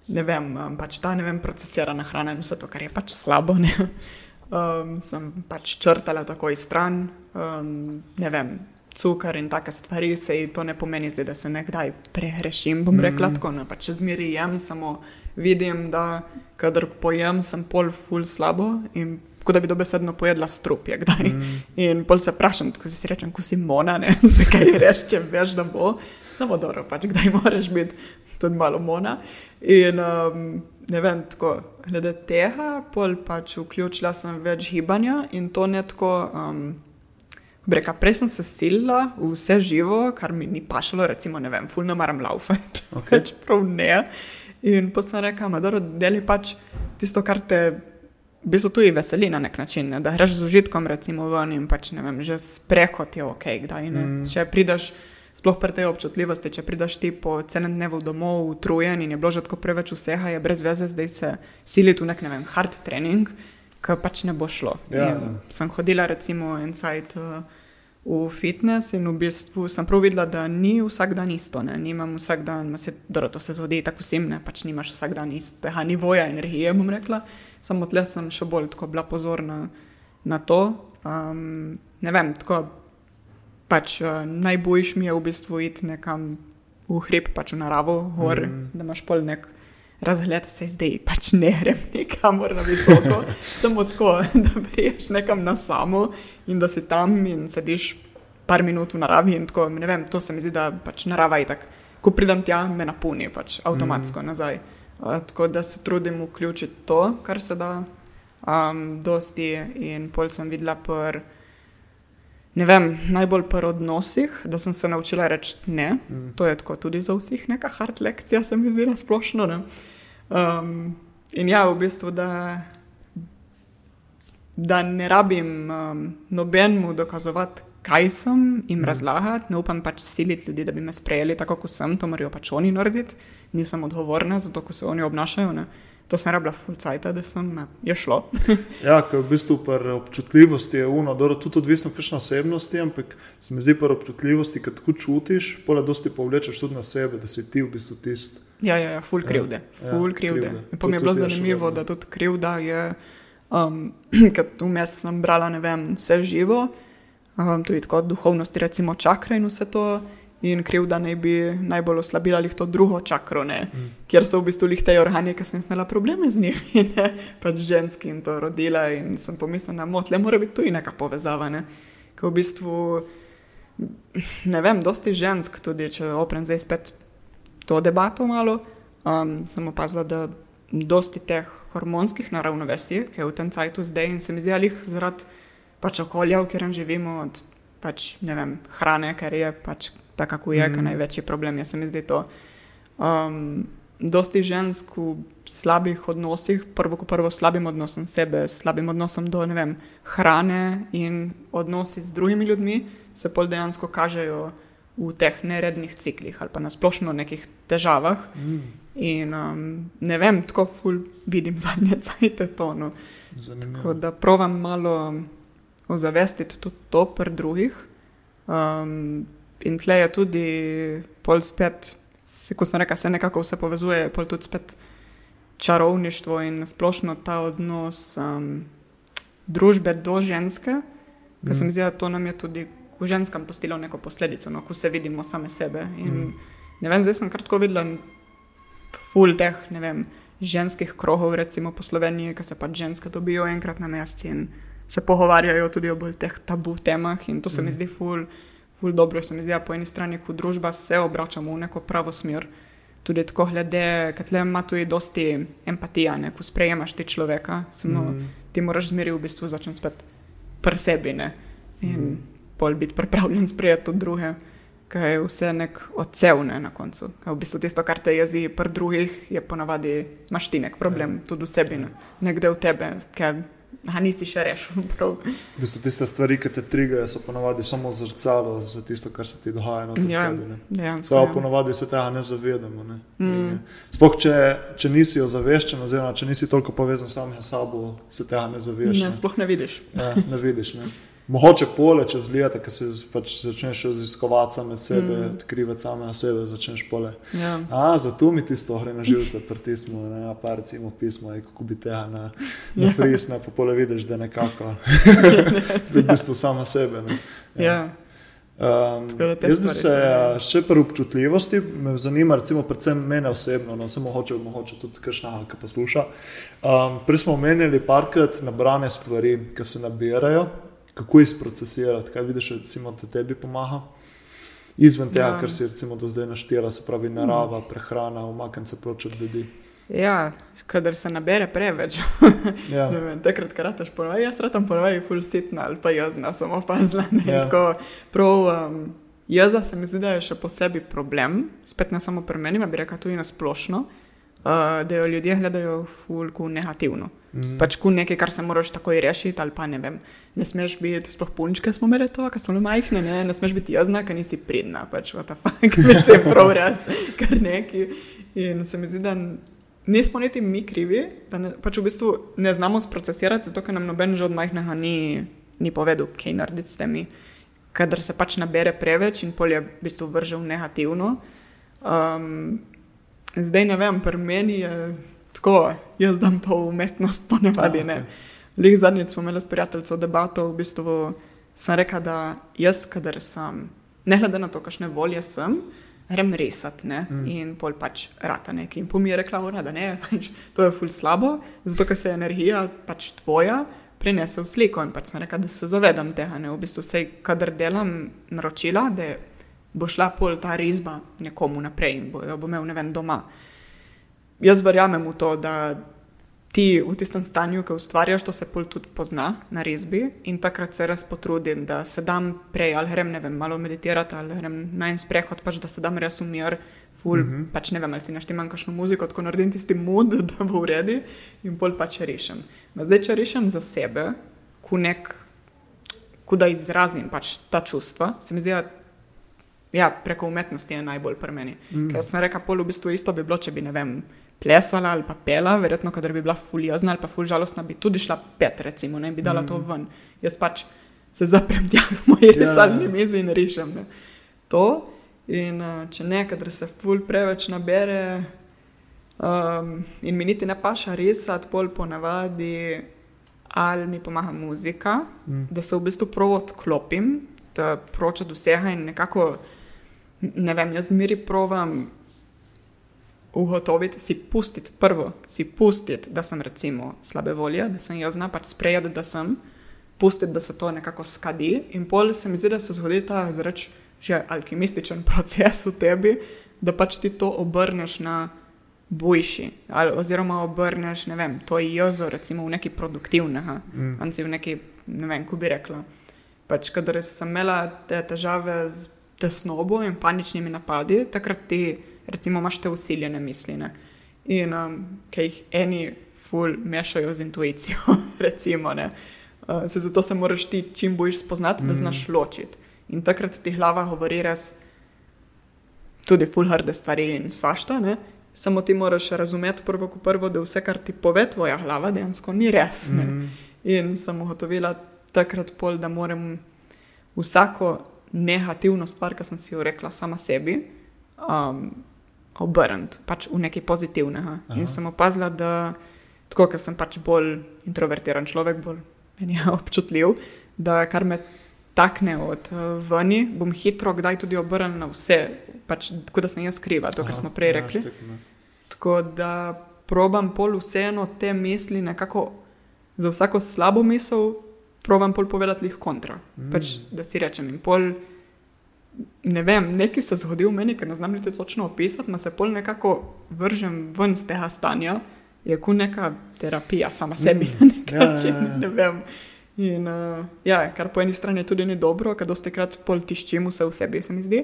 Ne vem, um, pač ta ne vem, procesirana hrana in vse to, kar je pač slabo. Ne? Um, sem pač črtala takoj stran, um, ne vem, cukor in take stvari, se to ne pomeni, zdaj, da se nekdaj prehrešim. Bom rekla Mhm. tako, ne, pač zmeri jem, samo vidim, da kadar pojem, sem pol ful slabo in kot da bi dobesedno pojedla strup, je kdaj. Mm. In pol se vprašam, ko si rečem, ko si mona, ne, <laughs> zakaj rečeš, če veš, da bo. Samo dobro, pač kdaj moraš biti tudi malo mona. In um, ne vem, tako, glede tega, pol pač vključila sem več gibanja in to ne tako. Um, Breka, prej sem se silila v vse živo, kar mi ni pašalo, recimo, ne vem, fulno maram laufati. <laughs> Okej. Čeprav ne. In pa sem rekla, da deli pač tisto, kar te v bistvu tudi veseli na nek način, ne? da greš z užitkom, recimo, ven in pač ne vem, že sprehod je ok, kdaj ne. Mm. Če prideš sploh pri tej občutljivosti, če prideš ti po celem dnevu domov, utrujen in je bilo že tako preveč vsega, je brez veze zdaj se siliti v nek ne vem, hard trening, ki pač ne bo šlo. Ja. In Sem hodila recimo inside. Uh, V fitness in v bistvu sem prav videla, da ni vsak dan isto. Ne. Nimam vsak dan, se, dobro, to se zgodi tako vsem, ne pač nimaš vsak dan istega nivoja energije, bom rekla. Samo tle sem še bolj tako bila pozorna na to. Um, ne vem, tako pač uh, najboljš mi je v bistvu iti nekam v hrib, pač v naravo, gor, mm. da imaš pol nek razgled, se zdaj pač ne grem <laughs> nikamor na visoko, samo tako, <laughs> da priješ nekam na samo in da si tam in sediš par minut v naravi in tako, ne vem, to se mi zdi, da pač narava je tako, ko pridem tja, me napuni pač avtomatsko mm. nazaj. Tako da se trudim vključiti to, kar se da, um, dosti in pol sem videla pr. Ne vem, najbolj pri odnosih, da sem se naučila reči ne. Mm. To je tako tudi za vseh neka hard lekcija, se mi zdi na splošno. Ne? Um, in ja, v bistvu, da, da ne rabim um, nobenemu dokazovati, kaj sem jim mm. razlagati, ne upam pač siliti ljudi, da bi me sprejeli tako, kot sem, to morajo pač oni narediti, nisem odgovorna za to, kako se oni obnašajo. Ne? To sem rabila fulcajta, da sem je šlo. <laughs> ja, ker v bistvu pri občutljivosti je uno, dobro, tudi odvisno od osebnosti, ampak se mi zdi pri občutljivosti, ki tako čutiš, pole dosti povlečeš tudi na sebe, da si ti v bistvu tisti. Ja, ja, ja, ful krivde, ja, ful ja, krivde. krivde. Pa mi je bilo zanimivo, da tudi krivda je, um, ker tu mes sem brala, ne vem, vse živo, um, tudi tako duhovnosti, recimo čakra in vse to in krivda naj bi najbolj oslabila to drugo čakro, mm. kjer so v bistvu te organi, ki sem imela probleme z njimi, <laughs> ne? pač ženski in to rodila. In sem pomislila, da le mora biti tu neka povezava. Ne? Ker v bistvu ne vem, dosti žensk, tudi če oprem zdaj spet to debato malo, um, sem opazila, da dosti teh hormonskih naravnovesij, ki je v tem cajtu zdaj in se mi zdi, ali zaradi pač okolja, v katerem živimo, od pač, vem, hrane, ker je pač tako, kako je, mm. največji problem je, se mi zdi to. Um, dosti žensk v slabih odnosih, prvo, ko prvo slabim odnosom sebe, slabim odnosom do vem, hrane in odnosi z drugimi ljudmi, se pol dejansko kažejo v teh nerednih ciklih ali pa na splošno nekih težavah. Mm. In um, ne vem, tako ful vidim <laughs> zadnje cajte to. No. Tako da provam malo ozavestiti tudi to pri drugih. Um, in tle je tudi pol spet, kot sem rekel, se nekako vse povezuje, pol tudi spet čarovništvo in splošno ta odnos um, družbe do ženske, mm. ker se mi zdi, da to nam je tudi v ženskem postilo neko posledico, no, ko se vidimo same sebe. In, mm. Ne vem, zdaj sem kratko videla ful teh, ne vem. Ženskih krohov, recimo po Sloveniji, ki se pač ženske dobijo enkrat na mesec in se pogovarjajo tudi o bolj teh tabu temah, in to se mi zdi ful, ful dobro, se mi zdi, po eni strani, ko družba se obračamo v neko pravo smer. Tudi tako, glede, ker tle ima tudi dosti empatije, ko sprejemaš ti človeka, samo mm. ti moraš zmeri v bistvu začeti spet pri sebi ne? in mm. pol biti pripravljen sprejeti tudi druge, ker je vse nek odsevne na koncu. Kaj v bistvu tisto, kar te jezi pri drugih, je ponavadi, imaš ti nek problem ja. tudi v sebi, ne? nekde v tebe, ker A nisi še rešil. <laughs> V bistvu tiste stvari, ki te trigajo, so ponovadi samo zrcalo za tisto, kar se ti dogaja. Ja, ja, Samo ja. ponovadi se tega ne zavedamo. Ne? Mm. Sploh, če, če nisi ozaveščen, oziroma če nisi toliko povezan s samim sabo, se tega ne zavedaš. Ne, sploh ne vidiš. Ja, ne vidiš ne? Mogoče pole, če zlijete, ker se pač začneš raziskovati same sebe, mm. odkrivati same sebe, začneš pole. Ja. A, zato mi tisto gre na živce, pritismo, ne, pa recimo pismo, kako bi tega na, na ja. frisna, pa pole vidiš, da nekako, <laughs> <laughs> da v bistvu sama sebe. Ne. Ja. Ja. Um, jaz bi se še pri občutljivosti, me zanima, recimo, predvsem mene osebno, no, samo hoče, mogoče tudi kakšna, ki posluša. Um, prej smo omenjali parkrat nabrane stvari, ki se nabirajo kako jih procesirati, kaj vidiš, recimo, da tebi pomaga. Izven tega, ja. kar si recimo, do zdaj naštela, se pravi narava, prehrana, umaknjen se proč od ljudi. Ja, kadar se nabere preveč. <laughs> ja. Takrat, ko rataš ponovaj, jaz ratam ponovaj, full sitna ali pa jazna, sem opazila. Ja. Prav, um, jaza se mi zdi, da je še posebej problem, spet ne samo pri meni, bi rekel tudi na splošno, uh, da jo ljudje gledajo full negativno. Mm. Pač ku nekaj, kar se moraš takoj rešiti, ali pa ne vem, ne smeš biti, sploh punčke smo imeli to, ker smo bili majhne, ne, ne smeš biti jazna, ker nisi pridna, pač what the fuck, <laughs> mislim, prav res, kar neki. In se mi zdi, da nismo niti mi krivi, da ne, pač v bistvu ne znamo sprocesirati, zato ker nam noben že od majhnega ni, ni povedal, kaj narediti s temi kadar se pač nabere preveč in polje v bistvu vrže v negativno. Um, zdaj ne vem, pri meni je tako, jaz dam to umetnost ponavadi. Ja, okay. Lih zadnjič smo imeli s prijateljem debato, v bistvu sem rekel, da jaz, kadar sem, ne glede na to, kakšne volje sem, grem resati mm. in pol pač rata nekaj. In po mi je rekla, da ne, <laughs> pač, to je ful slabo, zato ker se energija pač tvoja prenese v sliko in pač sem rekel, da se zavedam tega. Ne? V bistvu se, kadar delam naročila, da bo šla pol ta risba nekomu naprej in bo jo bo imel ne vem doma. Jaz verjamem v to, da ti v tistem stanju, ki ustvarjaš, to se pol tudi pozna na risbi in takrat se res potrudim, da se dam prej ali grem ne vem, malo meditirati ali grem na en sprehod, pač da se dam res umir ful, mm -hmm. pač ne vem, ali si naštemam kakšno muziko, tako naredim tisti mod, <laughs> da bo v redu in pol pač rešim. Ma zdaj, če rešim za sebe, ko nek, ko da izrazim pač ta čustva, se mi zdi, da ja, preko umetnosti je najbolj pri meni. Mm -hmm. Ker sem rekel, pol v bistvu isto bi bilo, če bi ne vem. Plesala ali pa pela, verjetno, kadar bi bila fuljazna ali pa fulj žalostna, bi tudi šla pet, recimo, ne bi dala mm. to ven. Jaz pač se zaprem tja v moji yeah. Ja. resalni mizi in rešim. Ne. To, In uh, če nekaj se ful preveč nabere, um, in mi niti ne paša risati, pol ponavadi, ali mi pomaga muzika, mm. da se v bistvu prav odklopim, da pročem od vsega in nekako, ne vem, jaz zmeri provam. Ugotoviti, si pustiti prvo, si pustiti, da sem recimo slabe volje, da sem jaz pač sprejeti, da sem, pustiti, da se to nekako skadi, in pol se mi zdi, da se zgodi ta zreč že alkimističen <laughs> proces v tebi, da pač ti to obrneš na boljši. Ali, oziroma obrneš, ne vem, to jezo, recimo v neki produktivnega, mm. ali v neki, ne vem, ko bi rekla. Pač, kadar sem imela te težave z tesnobo in paničnimi napadi, takrat ti, recimo, imaš te usiljene misli. Ne? In um, ki jih eni ful mešajo z intuicijo, <laughs> recimo. Uh, se zato se moraš ti čim bolj spoznati, mm. da znaš ločiti. In takrat ti glava govori res tudi fulharde stvari in svašta. Ne? Samo ti moraš razumeti prvo, ko prvo, da vse, kar ti pove tvoja glava, dejansko ni res. Mm -hmm. In sem ugotovila takrat, pol, da moram vsako negativno stvar, ki sem si jo rekla sama sebi, um, obrniti pač v nekaj pozitivnega. Aha. In sem opazila, da tako, ker sem pač bolj introvertiran človek, bolj meni je <laughs> občutljiv, da kar me takne od uh, vani, bom hitro kdaj tudi obrnil na vse, pač, tako da sem jaz kriva, to, kar smo prej ja, rekli. Ja, tako da probam pol vseeno te misli, nekako za vsako slabo misel, probam pol povedati jih kontra. Mm. Pač, da si rečem in pol. Ne vem, nekaj se zgodi v meni, ker ne znam niti točno opisati, ma se pol nekako vržem ven z tega stanja, je kot neka terapija sama sebi mm. na <laughs> nek ja, način. Ja, ja. Ne vem. In, uh, ja, kar po eni strani tudi ni dobro, ker dosti krat pol tiščim vse v sebi, se mi zdi.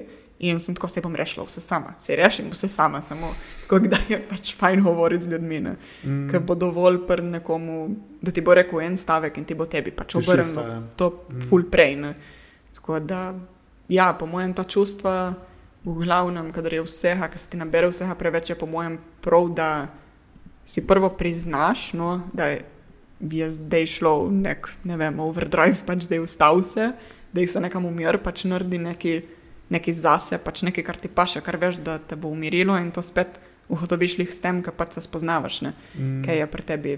In sem tako se bom rešila vse sama, se rešim vse sama, samo tako, <laughs> da je pač fajn govoriti z ljudmi. Mm. Ker bo dovolj pr nekomu, da ti bo rekel en stavek in ti bo tebi pač obrnil ja. to mm. full prej. Ne. Tako da, ja, po mojem ta čustva, v glavnem, kadar je vsega, kar se ti nabere vsega preveč, je po mojem prav, da si prvo priznaš, no, da je je zdaj šlo v nek, ne vem, overdrive, pač zdaj vstal se, da jih se nekam umir, pač naredi neki, neki zase, pač nekaj, kar ti paše, kar veš, da te bo umirilo in to spet uhotoviš jih s tem, kar pač se spoznavaš, mm. kaj je pri tebi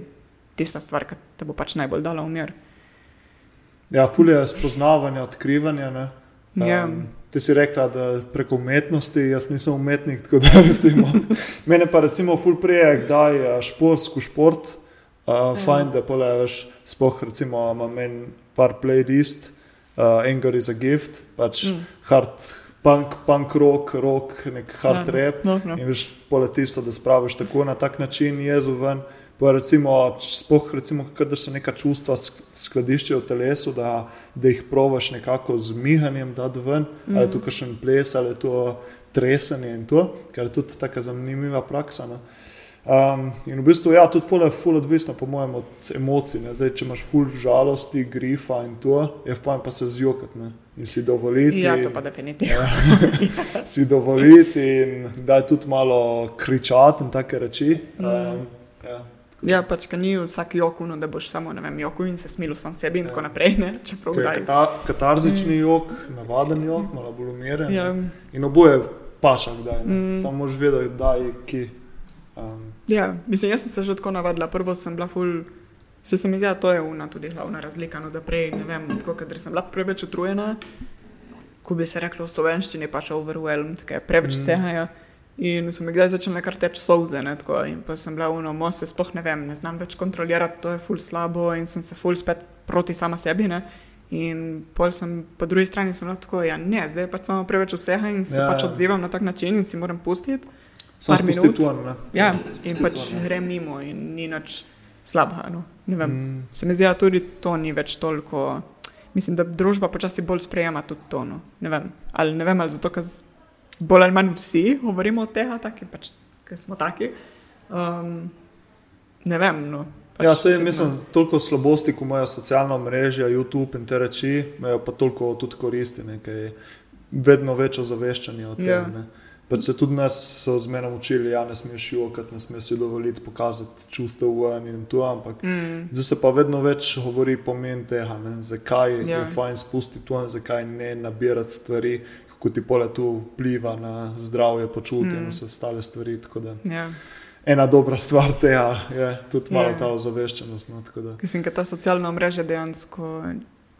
tista stvar, ki te bo pač najbolj dala umir. Ja, fulje je spoznavanje, odkrivanje. Um, ja. Ti si rekla, da preko umetnosti, jaz nisem umetnik, tako da <laughs> recimo. Mene pa recimo ful prije, da je športsko šport. Uh, fajn, da poleješ, spoh recimo, imam en par playlist, uh, Anger is a gift, pač mm. hard punk, punk rock, rock, nek hard ja, rap. No, no. In veš, poletiš to, da spraviš tako na tak način, jezu ven. Pa recimo, spoh, recimo, kadar se neka čustva skladiščijo v telesu, da, da jih provaš nekako z mihanjem, da ven, mm. ali je to mm. kakšen ples, ali je to tresenje in to, kar je tudi tako zanimiva praksa. No? Um, in v bistvu, ja, tudi pole je ful odvisno, po mojem, od emocij. Ne. Zdaj, če imaš ful žalosti, grifa in to, je pa pa se zjokati ne. in si dovoliti. Ja, to pa definitivno. Ja, <laughs> si dovoliti in da je tudi malo kričati in take reči. Um, ja. Ja, pač, ker ni vsak jok, no, da boš samo vem, joku in se smilil sam sebi in ja. tako naprej. Ne, kata, katarzični mm. jok, navaden jok, malo bolj umiren. Ja. In oboje paša, kdaj. Mm. Samo mož vedeti, da je ki. Um, ja, mislim, jaz sem se že tako navadila. Prvo sem bila ful, se, mi zdi, da to je una tudi glavna razlika. No, da prej, ne vem, tako, ker sem bila preveč utrujena, ko bi se reklo v slovenščini, pač overwhelmed, ker preveč mm. vsehaja. In sem kdaj začela kar teč solze, ne, tako, in pa sem bila uno, mo se sploh ne vem, ne znam več kontrolirati, to je ful slabo in sem se ful spet proti sama sebi. Ne. In pol sem po drugi strani sem bila tako, ja ne, zdaj pač samo preveč vseha in se ja, pač ja. odzivam na tak način in si moram pustiti. Samo minut. Tuan, ja, in pač grem mimo in ni nič slabega. No. Mm. Se mi zdi, da tudi to ni več toliko. Mislim, da družba počasi bolj sprejema tudi to. No. Ne vem, ali ne vem, ali zato, ker bolj ali manj vsi govorimo o tega, taki, pač, smo taki. Um, ne vem. No. Pač, ja, se jim mislim, toliko slabosti, ko imajo socialna mreža, YouTube in te reči, imajo pa toliko tudi koristi, nekaj vedno večjo zaveščanje o tem. Ja. Pa se tudi nas zmeraj učili, da ja, ne smeš jokati, ne smeš si dovoliti pokazati čustev v eni in tu. Ampak mm. zdaj se pa vedno več govori pomen tega, ne? zakaj yeah. je ja. fajn spustiti tu, zakaj ne nabirati stvari, kako ti pole tu vpliva na zdravje, počutje mm. in vse ostale stvari. Yeah. Ja. Ena dobra stvar tega je tudi malo yeah. ta ozaveščenost. No, Mislim, da ta socialna mreža dejansko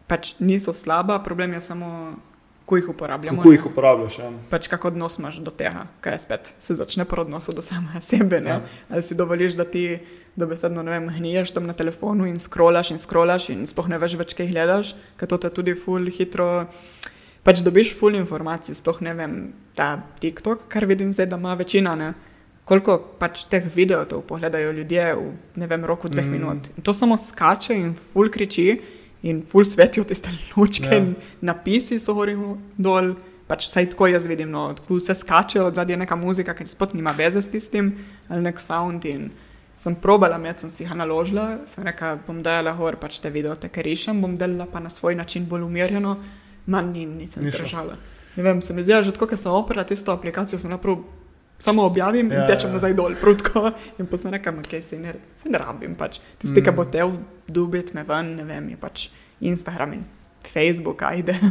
pač niso slaba, problem je samo ko jih uporabljamo. Kako jih uporabljaš? Ja. Pač kako odnos imaš do tega, kaj spet, se začne po odnosu do samega <laughs> sebe. Ja. Ali si dovoliš, da ti dobesedno gniješ tam na telefonu in scrollaš in scrollaš in sploh ne veš več, kaj gledaš, ker to te tudi ful hitro. Pač dobiš ful informacij, sploh ne vem, ta TikTok, kar vidim zdaj, da ima večina. Ne? Koliko pač teh videov pogledajo ljudje v ne vem, roku dveh mm. minut. In to samo skače in ful kriči in full svetijo tiste lučke ja. in napisi so gori dol. Pač vsaj tako jaz vidim, no, tako se skače od zadnje neka muzika, ki sploh nima veze s tistim, ali nek sound. In sem probala, med sem si jih naložila, sem rekla, bom dala gor pač te video, te kar išem, bom delala pa na svoj način bolj umirjeno, manj ni, nisem zdržala. Ne vem, se mi zdi, že tako, ker sem operala tisto aplikacijo, sem naprav samo objavim ja, in tečem ja. nazaj dol, prutko. In pa sem rekel, okay, se, ne, se ne rabim. Pač. Tisti, mm. ki bo te vdubiti me ven, ne vem, je pač Instagram in Facebook, ajde. <laughs>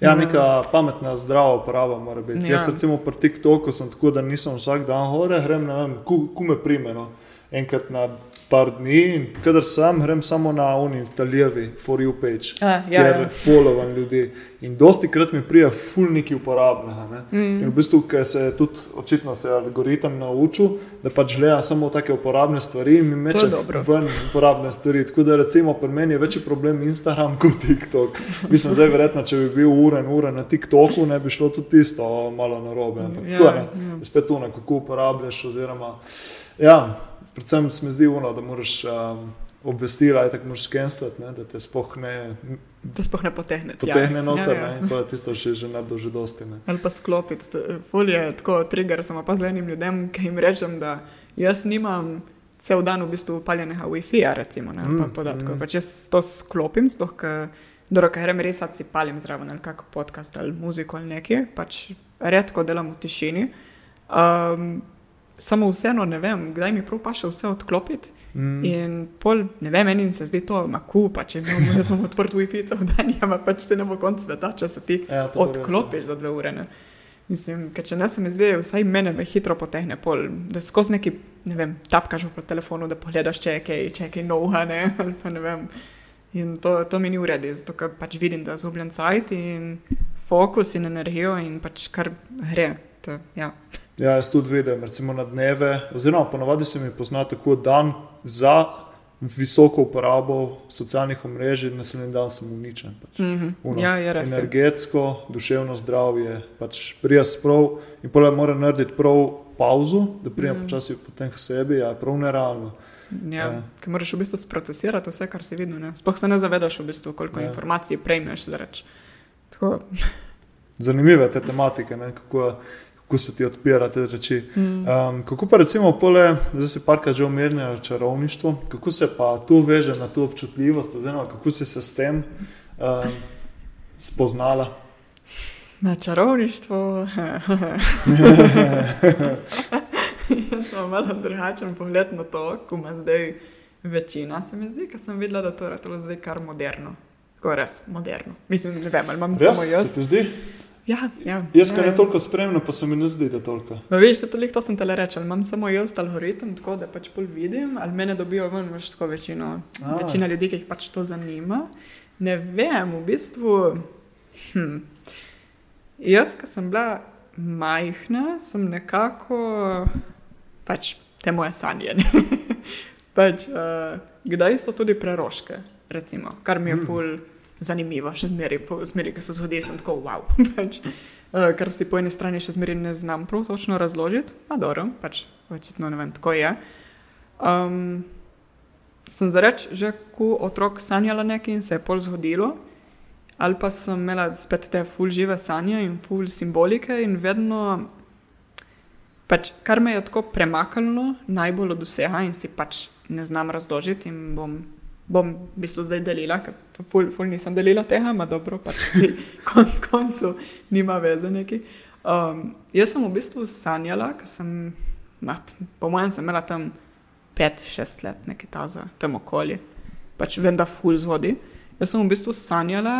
Ja, neka pametna, zdrava uporaba mora biti. Ja. Jaz, recimo, pri TikToku sem tako, da nisem vsak dan hore, grem, ne vem, ku, ku me primeno. Enkrat na par dni in kadar sem, grem samo na oni italijevi, for you page, A, ja, kjer ja. followam ljudi. In dosti krat mi prija fulniki uporabnega. Mm. In v bistvu, ker se je tudi očitno se algoritem naučil, da pač gleda samo take uporabne stvari in mi meče ven uporabne stvari. Tako da recimo pri meni je večji problem Instagram <laughs> kot TikTok. Mislim, zdaj verjetno, če bi bil ure in ure na TikToku, ne bi šlo tudi tisto malo narobe. Ampak ja, tako je, ja. spet tu nekako uporabljaš oziroma. Ja, predvsem se mi zdi uno, da moraš um, obvestiti, da te moraš skenslati, da te spoh ne. Da spoh ne potehne. Potehne ja. noter, ja, ja. pa tisto še že ne doži dosti. Ne. Ali pa sklopiti. Folje je tako trigger, samo pa zelenim ljudem, ki jim rečem, da jaz nimam. Cel dan v bistvu upaljenega WiFi-ja, recimo, ne, mm, pa podatkov. Mm. Pač jaz to sklopim, sploh, ker grem res si palim zraven ali kakšen podcast ali muziko ali nekaj, pač redko delam v tišini. Um, samo vseeno ne vem, kdaj mi prav paše vse odklopiti. Mm. In pol, ne vem, meni se zdi to maku, pa če vem, jaz imam odprt WiFi v dan, ja, <laughs> pač se ne bo konc sveta, če se ti ja, odklopiš za dve ure. Ne. Mislim, ker če ne se mi zdi, vsaj mene me hitro potehne pol, da skozi neki, ne vem, tapkaš po telefonu, da pogledaš, če je kaj, če je kaj noha, ne, <laughs> ali pa ne vem. In to, to mi ni v redu, zato ker pač vidim, da zubljen cajt in fokus in energijo in pač kar gre. To, ja. Ja, jaz tudi vidim, recimo na dneve, oziroma ponovadi se mi pozna tako dan za visoko uporabo socialnih omrežij, naslednji dan sem uničen. Pač. Mm -hmm. ja, je energetsko, duševno zdravje, pač prijas prav in poleg mora narediti prav pauzo, da prijem mm -hmm. počasi potem k sebi, ja, prav nerealno. Ja, ja. Ker moraš v bistvu procesirati vse, kar si videl. Sploh se ne zavedaš, v bistvu, koliko ja. informacij prejmeš. Zanimive te tematike, ne, kako kako se ti odpira te reči. Um, kako pa recimo, pole, zdaj si parka že omenjal čarovništvo, kako se pa tu veže na to občutljivost, oziroma kako si se s tem um, spoznala? Na čarovništvo. <laughs> Jaz sem malo drugačen pogled na to, ko ima zdaj večina. Se mi zdi, ker sem videla, da to je to zdaj kar moderno. Tako res moderno. Mislim, ne vem, ali imam Res, samo jaz. se ti zdi? Ja, ja. Jaz, kar ja, ne toliko spremljam, pa se mi ne zdi, da toliko. No, veš, se toliko to sem te rekel, imam samo jaz algoritem, tako da pač bolj vidim, ali mene dobijo ven, veš, tako večino, A. večina ljudi, ki jih pač to zanima. Ne vem, v bistvu. Hm. Jaz, ki sem bila majhna, sem nekako pač te moje sanje. <laughs> pač, uh, kdaj so tudi preroške, recimo, kar mi je Mm. Zanimivo, še zmeraj, po smeri, ki se zgodi, sem tako wow. <laughs> pač, uh, kar si po eni strani še zmeraj ne znam prav točno razložiti, a dobro, pač očitno ne vem, tako je. Um, sem za reč, že ko otrok sanjala nekaj in se je pol zgodilo, ali pa sem imela spet te ful žive sanje in ful simbolike in vedno, pač, kar me je tako premaknilo, najbolj od vsega in si pač ne znam razložiti in bom, bom v bistvu zdaj delila, ker ful, ful nisem delila tega, ima dobro, pač si <laughs> konc koncu nima veze neki. Um, jaz sem v bistvu sanjala, ker sem, ma, po mojem, sem imela tam 5-6 let, nekaj taza, tam okolje. Pač vem, da ful zgodi. Jaz sem v bistvu sanjala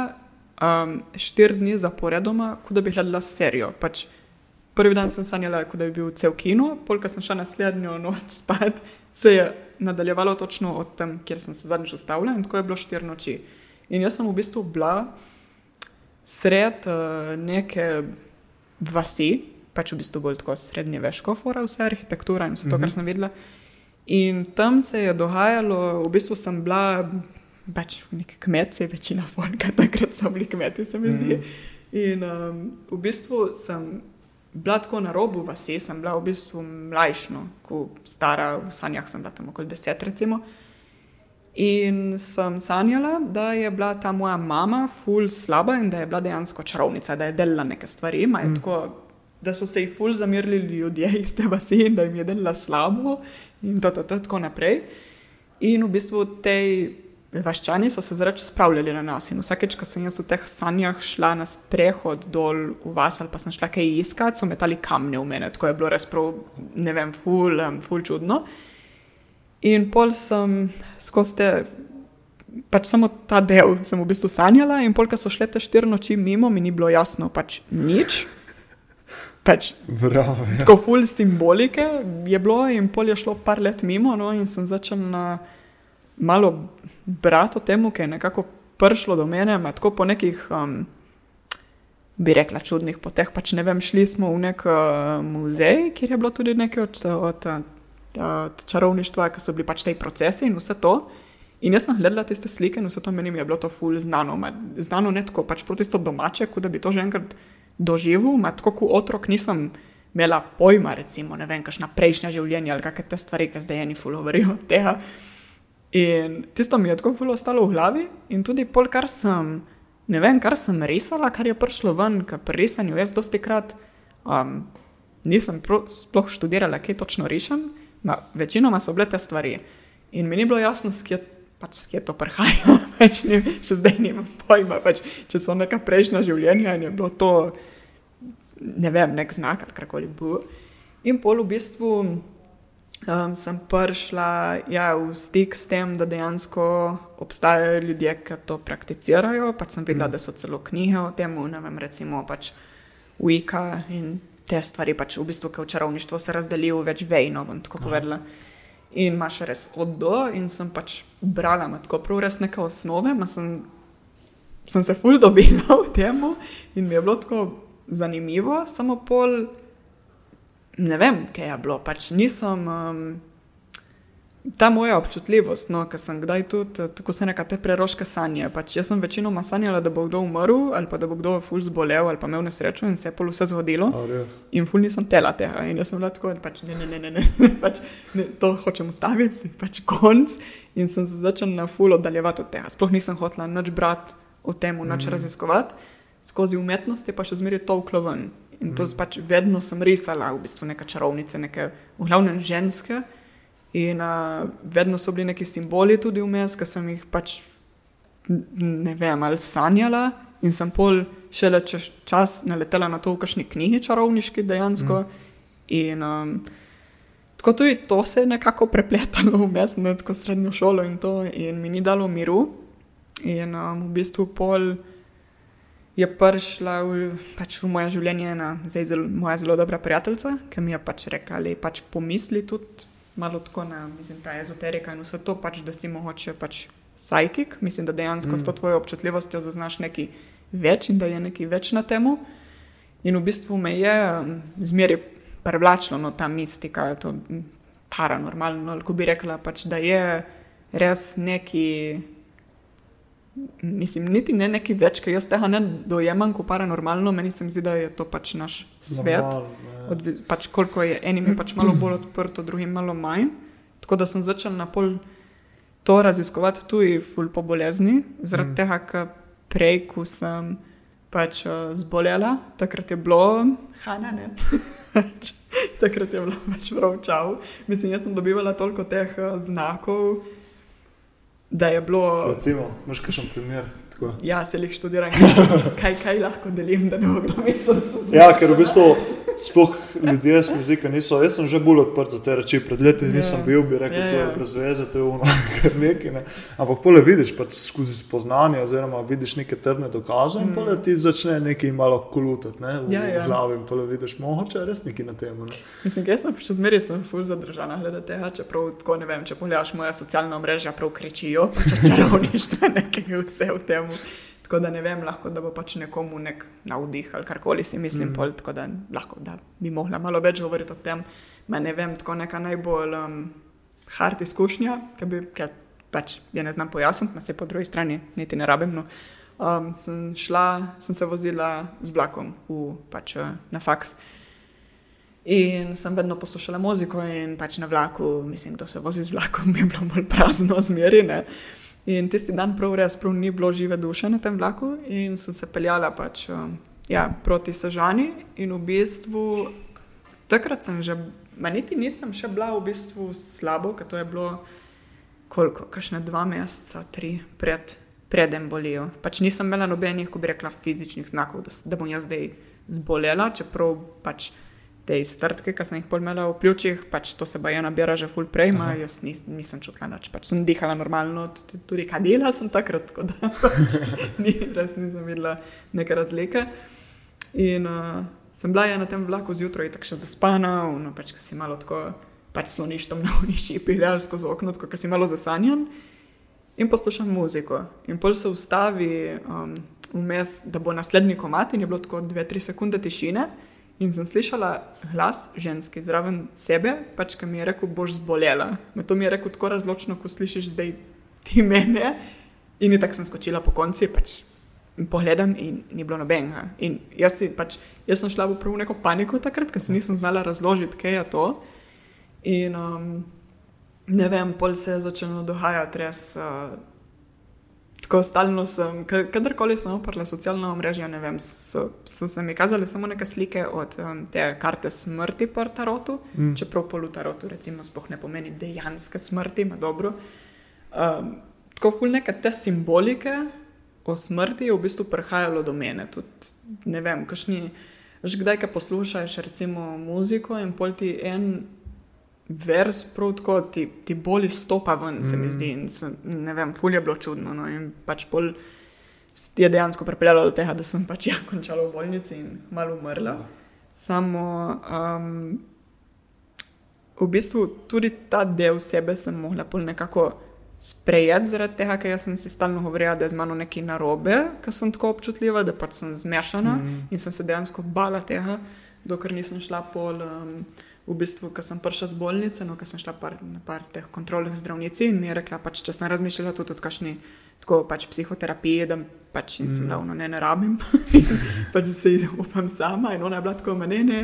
um, štiri dni zaporedoma, kot da bi gledala serijo. Pač prvi dan sem sanjala, kot da bi bil cel kino, polka sem šla naslednjo noč spat, se je nadaljevalo točno od tam, kjer sem se zadnjič ustavila in tako je bilo štiri noči. In jaz sem v bistvu bila sred uh, neke vasi, pač v bistvu bolj tako srednjeveško, fora, vse arhitektura in vse to, kar sem videla. In tam se je dogajalo, v bistvu sem bila pač nek kmet, se je večina folka, <laughs> takrat so bili kmeti, se mi zdi. In um, v bistvu sem bila tako na robu vasi, sem bila v bistvu mlajšno, ko stara, v sanjah sem bila tam okoli deset, recimo. In sem sanjala, da je bila ta moja mama ful slaba in da je bila dejansko čarovnica, da je delala neke stvari. Mm. Tako, da so se ji ful zamerili ljudje <laughs> iz te vasi in da jim je delala slabo in da tako naprej. In v bistvu tej vaščani so se zrač spravljali na nas. In vsakeč, ko sem jaz v teh sanjah šla na sprehod dol v vas ali pa sem šla kaj iskat, so metali kamne v mene. Tako je bilo res prav, ne vem, ful, ful čudno. In pol sem skozi te, pač samo ta del sem v bistvu sanjala, in pol, ko so šle te štiri noči mimo, mi ni bilo jasno pač nič. Pač Bravo. Ja. tako ful simbolike je bilo, in pol je šlo par let mimo, no, in sem začela malo brati o tem, ki je nekako prišlo do mene, ma tako po nekih, um, bi rekla, čudnih poteh. Pač ne vem, šli smo v nek uh, muzej, kjer je bilo tudi nekaj od, od, od, od čarovništva, ki so bili pač te procesi in vse to. In jaz sem gledala tiste slike in vse to meni je bilo to ful znano. Ma, znano ne tako, pač proti to domače, kot da bi to že enkrat doživel, ma tako kot otrok nisem imela pojma, recimo, ne vem, kakšna prejšnja življenja ali kakšne te stvari, ki zdaj eni ful govorijo od tega. In tisto mi je tako ful ostalo v glavi in tudi pol, kar sem, ne vem, kar sem risala, kar je prišlo ven, ker pri risanju jaz dosti krat um, nisem pro, sploh študirala, kaj točno rišem, ma, večinoma so bile te stvari. In mi ni bilo jasno, skje, pač, skje to prihaja, <laughs> pač, ne, še zdaj nimam pojma, pač, če so neka prejšnja življenja in je bilo to, ne vem, nek znak ali karkoli bo. In pol v bistvu um, sem prišla ja, v stik s tem, da dejansko obstajajo ljudje, ki to prakticirajo. Pač sem videla, mm. da so celo knjige o tem, ne vem, recimo pač Wika in te stvari, pač v bistvu, ki v čarovništvu se razdelijo več vejno, bom tako povedala. In imaš res od do, in sem pač brala, ima tako prav res neke osnove, ma sem, sem se ful dobila <laughs> v tem in mi je bilo tako zanimivo, samo pol, ne vem, kaj je bilo, pač nisem. Um, Ta moja občutljivost, no, ker sem kdaj tudi, tako se neka te preroške sanje. Pač jaz sem večinoma sanjala, da bo kdo umrl, ali pa da bo kdo ful zbolel, ali pa imel nesrečo in se je pol vse zgodilo. A, res. In ful nisem tela tega. In jaz sem bila tako, pač, ne, ne, ne, ne, ne, pač, ne, to hočem ustaviti, pač konc. In sem se začela na ful oddaljevati od tega. Sploh nisem hotela nič brati o tem, nič mm. raziskovati. Skozi umetnost je pa še zmeraj to vklo ven. In to mm. pač vedno sem risala, v bistvu neke čarovnice, neke, v glavnem ženske. In uh, vedno so bili neki simboli tudi vmes, ki sem jih pač ne vem, ali sanjala. In sem pol šele čez čas naletela na to v kakšni knjigi čarovniški dejansko. Mm. In um, tako tudi to se je nekako prepletalo vmes med srednjo šolo in to, in mi ni dalo miru. In um, v bistvu pol je prišla v, pač v moje življenje ena zelo, moja zelo dobra prijateljica, ki mi je pač rekla, da pač pomisli tudi malo tako na mislim, ta ezoterika in vse to, pač, da si mogoče pač psihik, mislim, da dejansko mm. s to tvojo občutljivostjo zaznaš nekaj več in da je nekaj več na temu. In v bistvu me je um, zmeraj privlačilo no, ta mistika, to paranormalno, ali ko bi rekla, pač, da je res neki mislim, niti ne nekaj več, ker jaz tega ne dojemam kot paranormalno, meni se zdi, da je to pač naš svet. Odvi, pač koliko je enim je pač malo bolj odprto, drugim malo manj. Tako da sem začel na pol to raziskovati tudi po bolezni, zaradi mm. tega, ker prej, ko sem pač uh, zbolela, takrat je bilo, hana ne. Pač, takrat je bilo pač čau. Mislim, jaz sem dobivala toliko teh uh, znakov da je bilo. Recimo, imaš kakšen primer? Ja, se jih študiram, <laughs> kaj, kaj lahko delim, da ne bo kdo mislil, da sem se. Ja, ker v bistvu sploh ljudje z jezika niso. Jaz sem že bolj odprt za te reči. Pred leti ja. nisem bil, bi rekel, da ja, ja. je brez veze, to je ono, <laughs> kar nekaj. Ne. Ampak pole vidiš pač skozi spoznanje, oziroma vidiš neke trdne dokaze in mm. pole ti začne nekaj malo kolutati ne, v, ja, ja. v glavi in pole vidiš, mogoče je res nekaj na tem. Ne. Mislim, jaz sem še zmeraj sem ful zadržana glede tega, čeprav tako ne vem, če pogledaš moja socialna mreža, prav kričijo, <laughs> pač čarovništvo, nekaj vse v tem. Tako da ne vem, lahko da bo pač nekomu nek navdih ali karkoli si mislim, mm. pol, tako da lahko da bi mogla malo več govoriti o tem. Ma ne vem, tako neka najbolj um, hard izkušnja, ki bi, ki pač je ne znam pojasniti, pa se po drugi strani niti ne rabim. No. Um, sem šla, sem se vozila z vlakom v, pač, uh, na faks. In sem vedno poslušala muziko, in pač na vlaku, mislim, da se vozi z vlakom, <laughs> je bilo bolj prazno, zmerine. In tisti dan prav res prav ni bilo žive duše na tem vlaku, in sem se peljala pač, um, ja, proti Sežani. In v bistvu takrat sem že, maniti nisem še bila v bistvu slabo, ker to je bilo koliko, kašne dva meseca, tri pred, predem bolijo. Pač nisem imela nobenih, ko bi rekla, fizičnih znakov, da, da bom jaz zdaj zbolela, čeprav pač te iztrtke, ki sem jih polmela v pljučih, pač to se baje nabira že full prej, jaz nis, nisem čutila nič, pač sem dihala normalno, tudi, tudi kadila sem takrat, tako da <laughs> pač ni, res nisem videla neke razlike. In uh, sem bila ja na tem vlaku zjutraj tako še zaspana, no pač, ki si malo tako, pač sloniš tam na uniši, piljaš skozi okno, tako, ki si malo zasanjan in poslušam muziko. In pol se ustavi um, vmes, da bo naslednji komat in je bilo tako 2-3 sekunde tišine. In sem slišala glas ženske zraven sebe, pač, ki mi je rekel, boš zbolela. Me to mi je rekel tako razločno, ko slišiš zdaj ti <laughs> mene. In tako sem skočila po konci, pač pogledam in ni bilo nobenega. In jaz, si, pač, jaz sem šla v prvo neko paniko takrat, ker se nisem znala razložiti, kaj je to. In um, ne vem, pol se je začelo dogajati res. Uh, tako stalno sem, kadarkoli sem oprla socialna omrežja, ne vem, so, so se mi kazale samo neke slike od um, te karte smrti po tarotu, mm. čeprav polu tarotu, recimo, spoh ne pomeni dejanske smrti, ima dobro. Um, tako ful neke te simbolike o smrti je v bistvu prihajalo do mene. Tudi, ne vem, kašni, že kdaj, ko poslušaš recimo muziko in pol ti en vers, prav tako ti, ti bolj stopa ven, mm. se mi mm. zdi. Sem, ne vem, fulje je bilo čudno. No, in pač pol je dejansko pripeljalo do tega, da sem pač ja končala v bolnici in malo umrla. Samo um, v bistvu tudi ta del sebe sem mogla pol nekako. Sprejeti zaradi tega, ker sem si stalno govorila, da je z mano nekaj narobe, ker sem tako občutljiva, da pač sem zmešana mm. in sem se dejansko bala tega, dokler nisem šla pol. Um, v bistvu, ko sem prišla z bolnice, no, ko sem šla par, na par teh kontrolnih zdravnici in mi je rekla, pač, če sem razmišljala tudi o kakšni tako pač psihoterapiji, da pač mm. sem ravno ne, ne rabim, <laughs> pač se upam sama in ona je bila tako mene, ne,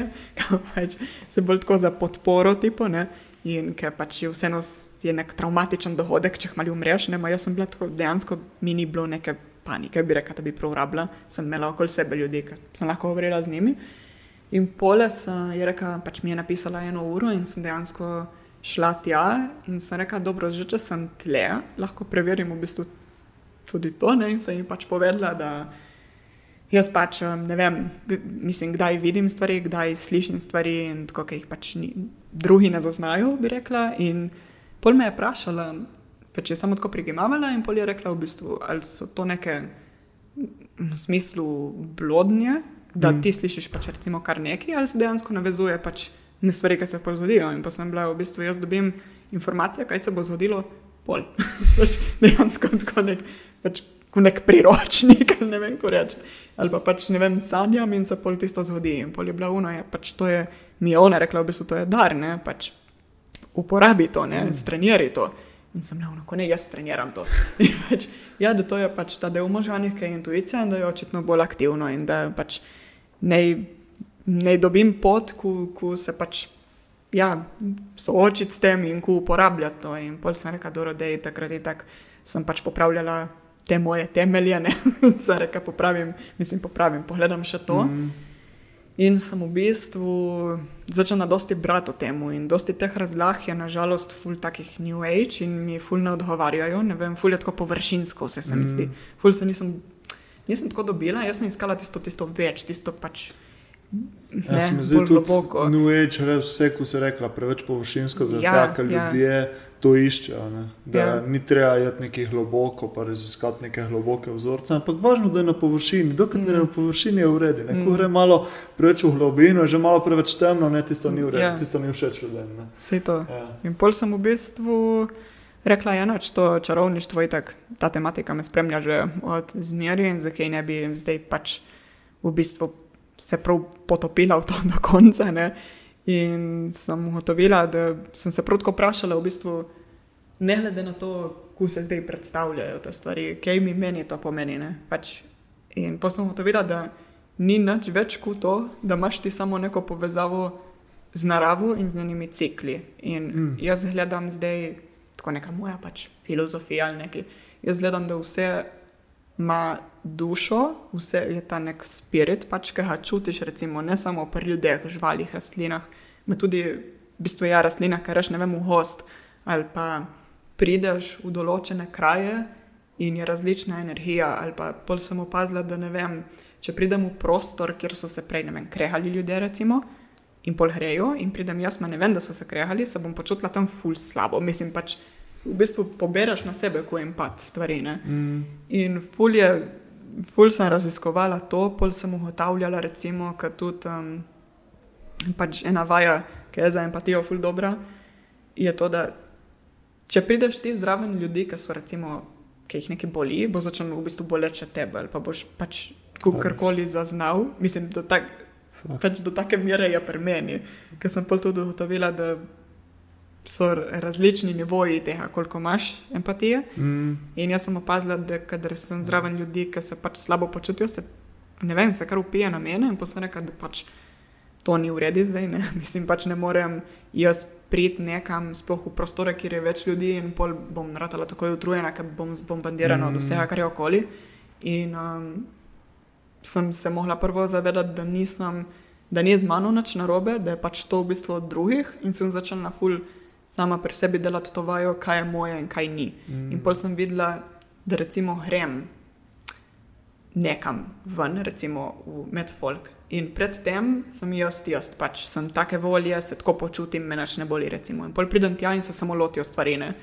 pač se bolj tako za podporo tipo, ne, in ker pač je vseeno je nek traumatičen dohodek, če mali umreš, ne, ma jaz sem bila tako dejansko, mi ni bilo neke panike, bi rekla, da bi prav rabila, sem imela okoli sebe ljudi, ki sem lahko govorila z njimi. In pole sem, je rekla, pač mi je napisala eno uro in sem dejansko šla tja in sem rekla, dobro, že če sem tle, lahko preverim v bistvu tudi to. Ne? In sem jim pač povedala, da jaz pač ne vem, mislim, kdaj vidim stvari, kdaj slišim stvari in tako, ki jih pač ni, drugi ne zaznajo, bi rekla. In pol me je vprašala, pač je samo tako prigimavala in pol je rekla v bistvu, ali so to neke v smislu blodnje da mm. ti slišiš pač recimo kar nekaj, ali se dejansko navezuje pač na stvari, ki se pa zgodijo. In pa sem bila v bistvu, jaz dobim informacije, kaj se bo zgodilo, pol. <laughs> pač dejansko tako nek, pač nek priročnik, <laughs> ne vem, ko reči. Ali pa pač ne vem, sanjam in se pol tisto zgodi. In pol je bila uno, je pač to je, mi je ona rekla, v bistvu to je dar, ne, pač uporabi to, ne, mm. strenjeri to. In sem rekel, ko ne jaz treniram to. <laughs> Pač, ja, da to je pač ta del možganov, ki je intuicija in da je očitno bolj aktivno in da pač ne, ne dobim pot, ko, ko se pač ja, soočiti s tem in ko uporabljati to. In pol sem rekel, da je takrat in tako sem pač popravljala te moje temelje, ne <laughs> sem rekel, popravim, mislim, popravim, pogledam še to. Mm. In sem v bistvu začela dosti brati o tem, in dosti teh razlah je nažalost ful takih New Age in mi ful ne odgovarjajo, ne vem, ful je tako površinsko, vse se mi zdi. Mm. Ful se nisem nisem tako dobila, jaz sem iskala tisto, tisto več, tisto pač. Jaz sem zdaj tudi. Nuječ, vse, ko se rekla, preveč površinsko, zato ja, ker ja. ljudje to iščejo. Ne? Da ja. ni treba jeti nekaj globoko, pa raziskati neke globoke vzorce, ampak važno, da je na površini. Dokler mm. je na površini, je v redu. Mm. Ko gre malo preveč v globino, je že malo preveč temno, ne tisto ni v redu, ja. tisto ni všeč ljudem. Vse to. Ja. In pol sem v bistvu. Rekla je, da to čarovništvo je tako, ta tematika me spremlja že od zmerja in zakaj ne bi zdaj pač v bistvu se prav potopila v to <laughs> do konca. Ne? In sem ugotovila, da sem se prav tako vprašala, v bistvu, ne glede na to, kako se zdaj predstavljajo te stvari, kaj mi meni to pomeni. Pač, in pa sem ugotovila, da ni nič več kot to, da imaš ti samo neko povezavo z naravo in z njenimi cikli. In mm. jaz gledam zdaj tako neka moja pač filozofija ali nekaj. Jaz gledam, da vse ima dušo, vse je ta nek spirit, pač, ki ga čutiš, recimo, ne samo pri ljudeh, živalih, rastlinah, ampak tudi v bistvu ja, rastlinah, kar rečeš, ne vem, v host ali pa prideš v določene kraje in je različna energija. Ali pa pol sem opazila, da ne vem, če pridem v prostor, kjer so se prej, ne vem, krehali ljudje, recimo in pol grejo, in pridem jaz, ma ne vem, da so se krehali, se bom počutila tam ful slabo. Mislim pač, v bistvu poberaš na sebe, ko jim pad stvari. Mm. In ful je, ful sem raziskovala to, pol sem ugotavljala, recimo, da tudi um, pač ena vaja, ki je za empatijo ful dobra, je to, da če prideš ti zraven ljudi, ki so recimo. Ki jih nekaj boli, bo začel v bistvu boleče tebe, ali pa boš pač karkoli zaznal. Mislim, da tako Pač do take mere je pri meni, ker sem pol tudi ugotovila, da so različni nivoji tega, koliko imaš empatije. Mm. In jaz sem opazila, da kadar sem zraven ljudi, ki se pač slabo počutijo, se ne vem, se kar upije na mene in posebej, da pač to ni v redu zdaj. Ne? <laughs> Mislim pač ne morem jaz priti nekam, sploh v prostore, kjer je več ljudi in pol bom ratala tako utrujena, ker bom zbombardirana mm. od vsega, kar je okoli. In, um, sem se mogla prvo zavedati, da, nisem, da ni z mano nič narobe, da je pač to v bistvu od drugih in sem začela na ful sama pri sebi delati to vajo, kaj je moje in kaj ni. Mm. In pol sem videla, da recimo grem nekam ven, recimo v Medfolk. In predtem sem jaz, jaz pač sem take volje, se tako počutim, me naš ne boli. Recimo. In pol pridem tja in se samo lotijo stvari. Ne?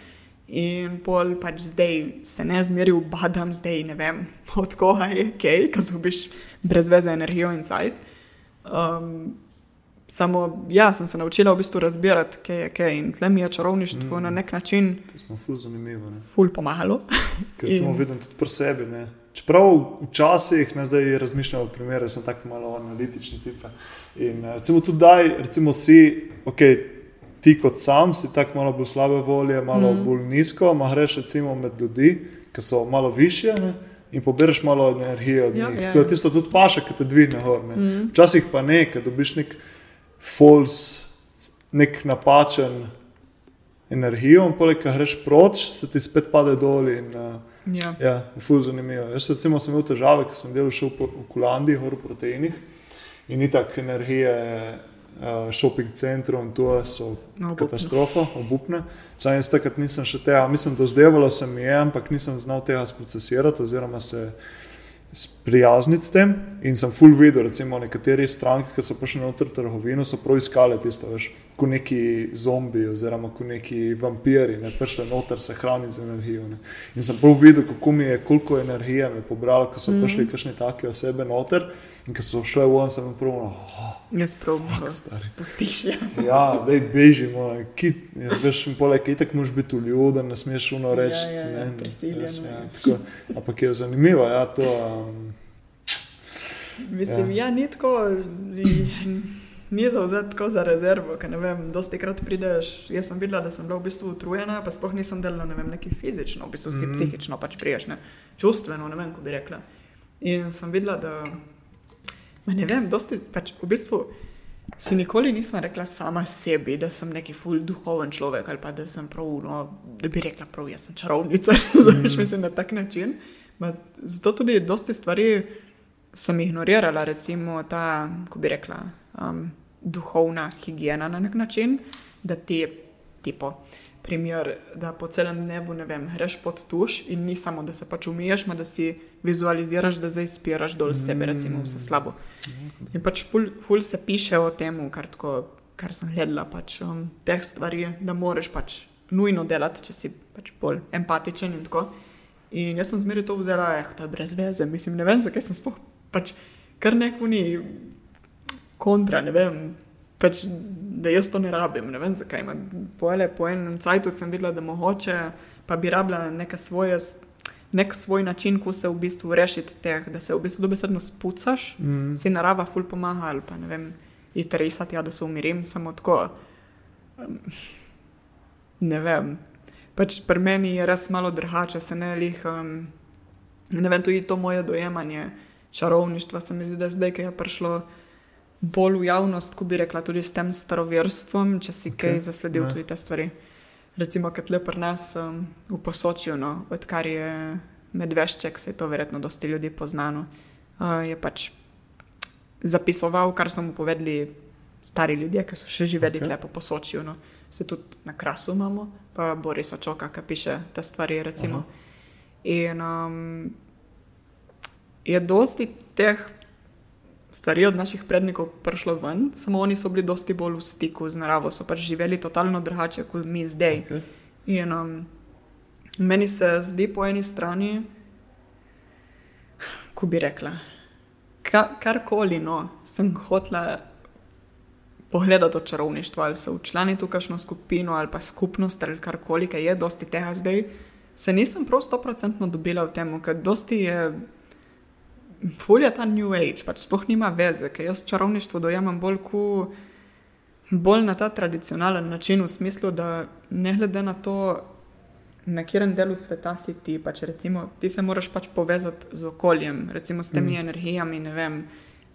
In pol pač zdaj se ne zmeril, badam zdaj ne vem, <laughs> od koga je kaj, ki zgubiš brez veze energijo in cajt. Um, samo jaz sem se naučila v bistvu razbirati, kaj je kaj in tle mi je čarovništvo mm. na nek način. To smo ful zanimivo. Ne? Ful pomagalo. <laughs> Ker in... smo videli tudi pri sebi. Ne? Čeprav včasih, ne zdaj razmišljam o primeru, sem tako malo analitični tip. In recimo tudi daj, recimo si, ok ti kot sam si tako malo bolj slabe volje, malo mm. bolj nizko, ma greš recimo med ljudi, ki so malo više ne, in pobereš malo energije od ja, njih. Ja, ja. Tisto tudi paše, ki te dvigne gor. Ne. Mm. Včasih pa ne, ker dobiš nek false, nek napačen energijo in poleg tega greš proč, se ti spet pade dol. In, uh, ja, ja je ful zanimivo. Jaz recimo sem imel težave, ker sem delal še v, v Kulandiji, v proteinih. In ni tako energije, uh, shopping centrov in to so Obupne. katastrofa, obupne. Sam jaz takrat nisem še tega, mislim, dozdevalo se mi je, ampak nisem znal tega sprocesirati oziroma se sprijazniti s tem. In sem full videl, recimo nekatere stranke, ki so prišli noter v trgovino, so prav iskali tisto, veš, kot neki zombi oziroma kot neki vampiri, ne prišli noter se hraniti z energijo. Ne. In sem prav videl, kako mi je, koliko energije mi je pobralo, ko so mm. prišli kakšne take osebe noter in ko so šle v on, sem prav, oh, Jaz prav stari. spustiš. Ja. ja, da bežimo, kit, ja, veš, in poleg tega moraš biti vljuden, ne smeš uno reči. Ja, ja, ja, ne, prisiljen, ja. Ja, tako, ampak je zanimivo, ja, to. Um, Mislim, ja. ja, ni tako, ni- ni zauzet tako za rezervo, ker ne vem, dosti krat prideš, jaz sem videla, da sem bila v bistvu utrujena, pa sploh nisem delala, ne vem, neki fizično, v bistvu si Mhm. psihično pač priješ, ne, čustveno, ne vem, kako bi rekla. In sem videla, da, ma ne vem, dosti, pač v bistvu si nikoli nisem rekla sama sebi, da sem neki ful duhoven človek ali pa da sem prav, no, da bi rekla prav, jaz sem čarovnica, <laughs> razumeš, mislim na tak način. Ma, zato tudi dosti stvari sem ignorirala, recimo ta, ko bi rekla, um, duhovna higiena na nek način, da ti, tipo, primer, da po celem dnevu, ne vem, greš pod tuš in ni samo, da se pač umiješ, ma da si vizualiziraš, da zdaj spiraš dol sebe, recimo vse slabo. In pač ful, ful se piše o tem, kar, tako, kar sem gledala, pač um, teh stvari, da moraš pač nujno delati, če si pač bolj empatičen in tako. In jaz sem zmeraj to vzela, eh, to je brez veze, mislim, ne vem, zakaj sem sploh pač kar neko ni kontra, ne vem, pač, da jaz to ne rabim, ne vem zakaj. Pojele, po enem cajtu sem videla, da mogoče pa bi rabila neke svoje, nek svoj način, ko se v bistvu rešiti teh, da se v bistvu dobesedno spucaš, mm, si narava ful pomaga ali pa ne vem, iti resati, ja, da se umirim, samo tako. Um, ne vem. Pač pri meni je res malo drugače, se ne lih. Um, ne vem, tudi to moje dojemanje čarovništva se mi zdi, da zdaj, ki je prišlo bolj v javnost, ko bi rekla, tudi s tem staroverstvom, če si okay. kaj zasledil ja. tudi te stvari. Recimo, kot le pri nas um, v Posočju, no, odkar je medvešček, se je to verjetno dosti ljudi poznano, uh, je pač zapisoval, kar so mu povedali stari ljudje, ki so še živeli okay. po Posočju. No. Se tudi na krasu imamo, pa Borisa Čoka, ki piše te stvari. Recimo. Aha. In um, je dosti teh stvari od naših prednikov prišlo ven, samo oni so bili dosti bolj v stiku z naravo, so pač živeli totalno drugače kot mi zdaj. okay. In um, meni se zdi po eni strani, ko bi rekla, ka, karkoli no, sem hotla pogledati od čarovništva, ali se včlaniti v kakšno skupino ali pa skupnost ali karkoli, ki je dosti tega zdaj, se nisem prav stoprocentno dobila v tem, ker dosti je. Fulja ta New Age, pač sploh nima veze, ker jaz čarovništvo dojemam bolj kot bolj na ta tradicionalen način, v smislu, da ne glede na to, na katerem delu sveta si ti, pač recimo, ti se moraš pač povezati z okoljem, recimo s temi mm. energijami, ne vem,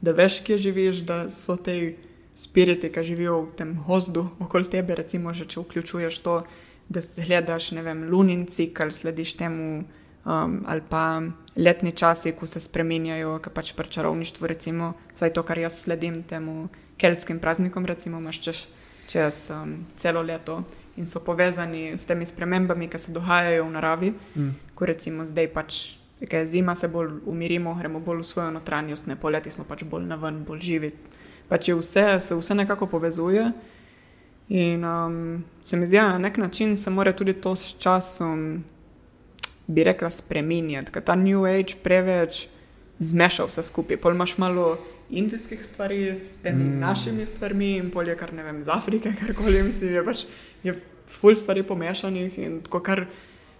da veš, kje živiš, da so te spiriti, ki živijo v tem gozdu okoli tebe, recimo, že če vključuješ to, da gledaš, ne vem, lunin cikl, slediš temu. Um, ali pa letni časi, ko se spremenjajo, ki pač pri čarovništvu, recimo, vsaj to, kar jaz sledim temu keltskim praznikom, recimo, imaš čez, čez um, celo leto in so povezani s temi spremembami, ki se dogajajo v naravi. Mm. Ko recimo zdaj pač, ko je zima, se bolj umirimo, gremo bolj v svojo notranjost, ne poleti smo pač bolj na ven, bolj živi. Pač je vse, se vse nekako povezuje. In um, se mi zdi, da na nek način se mora tudi to s časom, bi rekla, spremenjati, ker ta New Age preveč zmeša vse skupaj. Pol imaš malo indijskih stvari s temi Mm. našimi stvarmi in polje, kar ne vem, z Afrike, <laughs> karkoli mislim, je pač je ful stvari pomešanih in tako kar.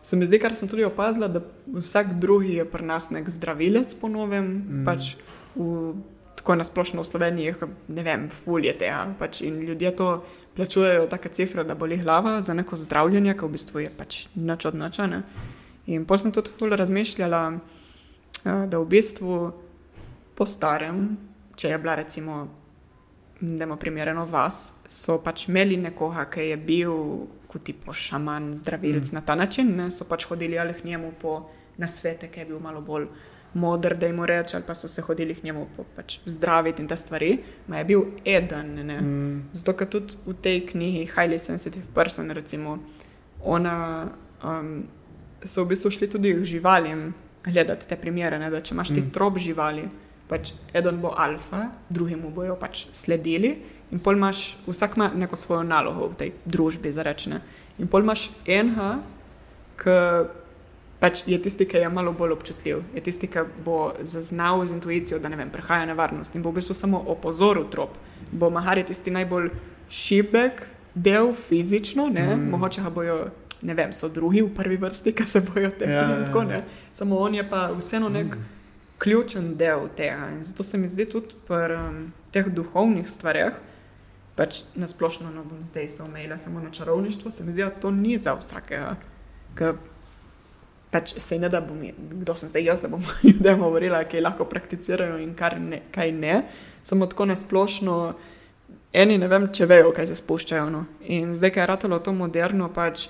Se mi zdi, kar sem tudi opazila, da vsak drugi je pri nas nek zdravilec po novem, mm. pač v, tako nasplošno v Sloveniji, ne vem, ful je tega. Pač in ljudje to plačujejo take cifre, da boli glava za neko zdravljenje, ki v bistvu je pač nič od niča. ne. In pol sem tudi ful razmišljala, eh, da v bistvu po starem, če je bila recimo, da imamo primerjeno vas, so pač imeli nekoga, ki je bil kot tipo šaman, zdravilc mm. na ta način, ne? so pač hodili ali k njemu po nasvete, ki je bil malo bolj moder, da jim reče, ali pa so se hodili k njemu po, pač, zdraviti in te stvari, ma je bil eden. Mm. Zato, ker tudi v tej knjigi Highly Sensitive Person, recimo, ona um, so v bistvu šli tudi živalim gledati te primere, ne, da če imaš ti mm. trop živali, pač eden bo alfa, drugi mu bojo pač sledili. In pol imaš, vsak ima neko svojo nalogo v tej družbi, za rečne. In pol imaš enega, ki pač je tisti, ki je malo bolj občutljiv, je tisti, ki bo zaznal z intuicijo, da ne vem, prehaja nevarnost in bo v bistvu samo opozoril trop. Bo mahar je tisti najbolj šibek del fizično, ne? Mm. mogoče ga bojo. Ne vem, so drugi v prvi vrsti, ki se bojo tega. Ja, ja, ja. Samo on je pa vseeno nek mm. ključen del tega. In zato se mi zdi tudi pri um, teh duhovnih stvareh, pač na splošno, no bom zdaj se omejila samo na čarovništvo, se mi zdi, da to ni za vsakega pač se ne da bom, kdo sem zdaj jaz, da bom <laughs> ljudem govorila, kaj lahko prakticirajo in ne, kaj ne. Samo tako nasplošno, eni ne vem, če vejo, kaj se spuščajo. No. In zdaj, ker je ratalo to moderno, pač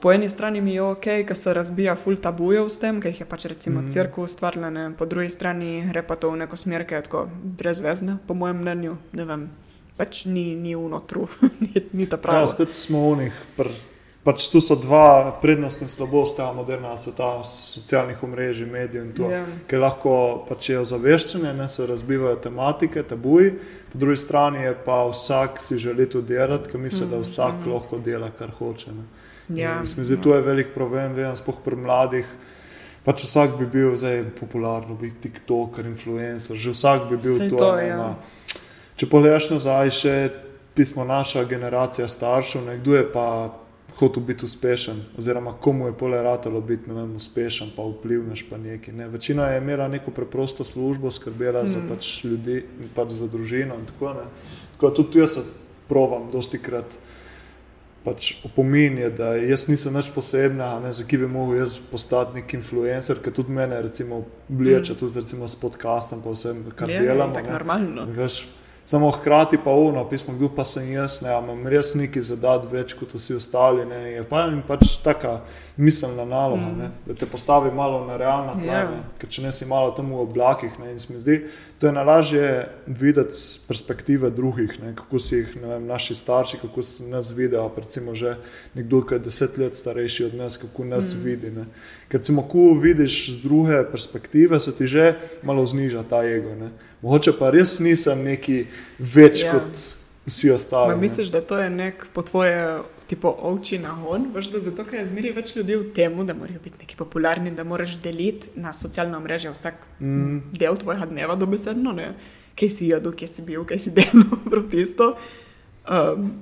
po eni strani mi je ok, ker se razbija full tabujev s tem, ker jih je pač recimo mm. crkva ustvarila, po drugi strani gre pa to v neko smer, ki je tako brezvezna, po mojem mnenju. Ne vem. Pač ni, ni unotru, <laughs> ni, ni ta pravi. Ja, spet smo v njih prst pač tu so dva prednostna slabosti modernega sveta, socialnih omrežij, medijev in to, yeah. Ja. ki lahko pač je ozaveščene, ne se razbivajo tematike, tabuji, po drugi strani je pa vsak si želi to delati, ker misli, mm. da vsak mm. lahko dela, kar hoče. Ja, Mislim, da tu je velik problem, vem, spoh pri mladih. Pač vsak bi bil zdaj popularen, biti TikToker, influencer, že vsak bi bil to. to ja. Če pogledaš nazaj, še pismo naša generacija staršev, nekdo je pa hotel biti uspešen, oziroma komu je pole ratalo biti vem, uspešen, pa vplivneš pa neki. Ne. Večina je imela neko preprosto službo, skrbela mm. za pač ljudi in pač za družino. In tako, tako tudi jaz provam, dosti krat. Pač opomin je, da jaz nisem več posebna, ne, za ki bi lahko jaz postal nek influencer, ki tudi mene, recimo, vleče mm. tudi recimo, s podcastom, pa vsem, kar ja, delamo. Je, je, normalno. Veš, Samo hkrati pa uno, pismo, kdo pa sem jaz, ne, imam res neki zadat več kot vsi ostali. Ne, je pa jim pač taka miselna naloga, mm. ne, da te postavi malo na realna tla, yeah. Ja. ker če ne si malo tam v oblakih. Ne, in se mi zdi, to je najlažje videti z perspektive drugih, ne, kako si jih vem, naši starši, kako si nas vidijo, recimo že nekdo, ki je deset let starejši od nas, kako nas mm. vidi. Ne. Ker se lahko vidiš z druge perspektive, se ti že malo zniža ta ego. Ne. Mogoče pa res nisem neki več ja. kot vsi ostali. Ma, misliš, da to je nek po tvoje tipo ovči na hon? Veš, da zato, ker je zmeri več ljudi v tem, da morajo biti neki popularni, da moraš deliti na socialno mrežo vsak mm. del tvojega dneva, dobesedno, ne? kaj si jedel, kje si bil, kaj si delal <laughs> proti isto. Um,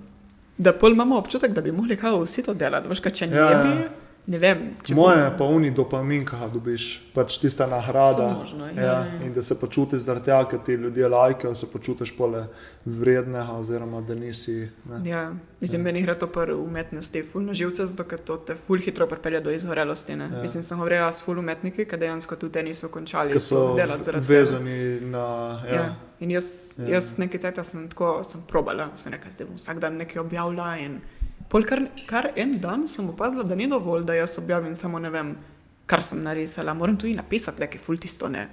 da pol imamo občutek, da bi mogli kao vsi to delati, veš, kaj če ne ja. bi. Ne vem, Moje je pa uni dopamin, ga dobiš, pač tista nagrada. Možno, ja, ja, ja. In da se počutiš zaradi tega, ker ti ljudje lajkajo, se počutiš pole vrednega, oziroma da nisi. Ja. Mislim, ja. meni gre to pri umetnosti, fulno živce, zato ker to te ful hitro pripelje do izgorelosti. Ja. Mislim, sem govorila s ful umetniki, ki dejansko tudi niso končali. Ki so vezani na. Ja. Ja. In jaz, ja. jaz nekaj časa sem tako sem probala, sem rekla, da bom vsak dan nekaj objavljala. Pol kar, kar en dan sem opazila, da ni dovolj, da jaz objavim samo ne vem, kar sem narisala. Moram tudi napisati nekaj fultisto, ne.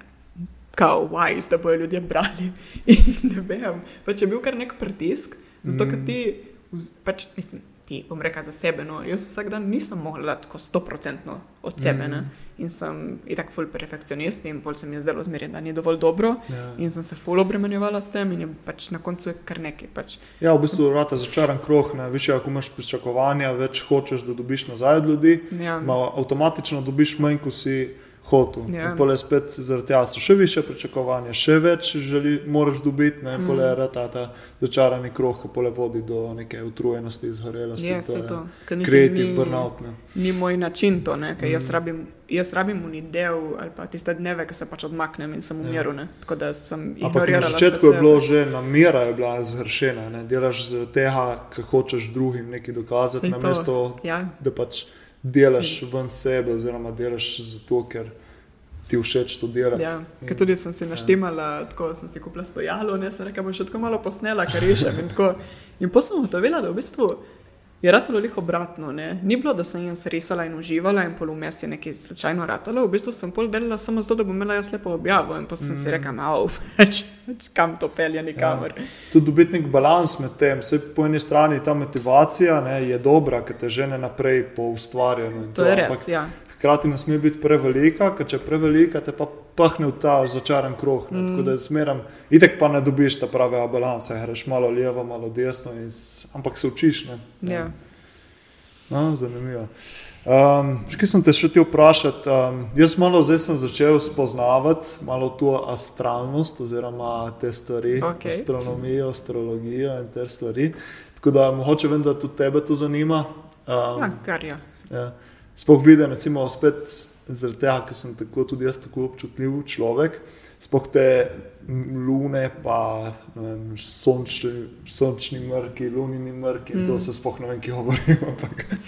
Kao wise, da bojo ljudje brali. <laughs> In ne vem, pač je bil kar nek pritisk, zato ker mm. ti, pač mislim, ti bom rekel za sebe. No, jaz vsak dan nisem mogla tako stoprocentno od sebe. Mm. In sem in tako ful perfekcionist, in pol se mi je zdelo zmeraj, da ni dovolj dobro. Ja. In sem se ful obremenjevala s tem, in pač na koncu je kar nekaj. Pač. Ja, v bistvu je začaran krog. Više, ako imaš pričakovanja, več hočeš, da dobiš nazaj od ljudi. Ja. Avtomatično dobiš manj, ko si hotel. Yeah. Ja. Pole spet zaradi tega so še više pričakovanja, še več želi, moraš dobiti, ne mm. pole je ta, ta začarani krog, ki pole vodi do neke utrujenosti, izhorelosti. Ja, to to. Kreativ burnout. Ne. Ni moj način to, ker mm. jaz rabim. Jaz rabim unidel ali pa tiste dneve, ki se pač odmaknem in sem v miru. Ja. Na začetku je bilo že namera, je bila zgrešena. Delaš z tega, kar hočeš drugim nekaj dokazati, namesto ja. da pač delaš ven sebe, oziroma delaš zato, ker ti všeč to delati. Ja, ker tudi sem si naštemala, ja. tako sem si kupila stojalo, ne sem rekla, bom še tako malo posnela, kar rešem. In, in potem sem ugotovila, da v bistvu je ratalo lih obratno. Ne? Ni bilo, da sem jaz risala in uživala in polumes je nekaj slučajno ratalo. V bistvu sem pol delala samo zato, da bom imela jaz lepo objavo in pa sem mm. si rekla, malo, <laughs> kam to pelje nikamor. Ja. Tudi dobiti nek balans med tem. Vse po eni strani ta motivacija ne, je dobra, ker te žene naprej po ustvarjanju. To, to je res, ampak, ja hkrati ne sme biti prevelika, ker če je prevelika, te pa pahne v ta začaran krog. Mm. Tako da zmeram, itek pa ne dobiš ta prave balanse, greš malo levo, malo desno, in, ampak se učiš. Ja. No, zanimivo. Um, kaj sem te še ti vprašati? Um, jaz malo zdaj sem začel spoznavati malo to astralnost, oziroma te stvari, okay. astronomijo, astrologijo in te stvari. Tako da mogoče vem, da tudi tebe to zanima. Um, ja, kar je. Ja. Sploh vidim, recimo, spet zaradi tega, ker sem tako tudi jaz tako občutljiv človek, sploh te lune, pa vem, sončni, sončni mrki, lunini mrki, mm. se sploh ne vem, ki govorimo.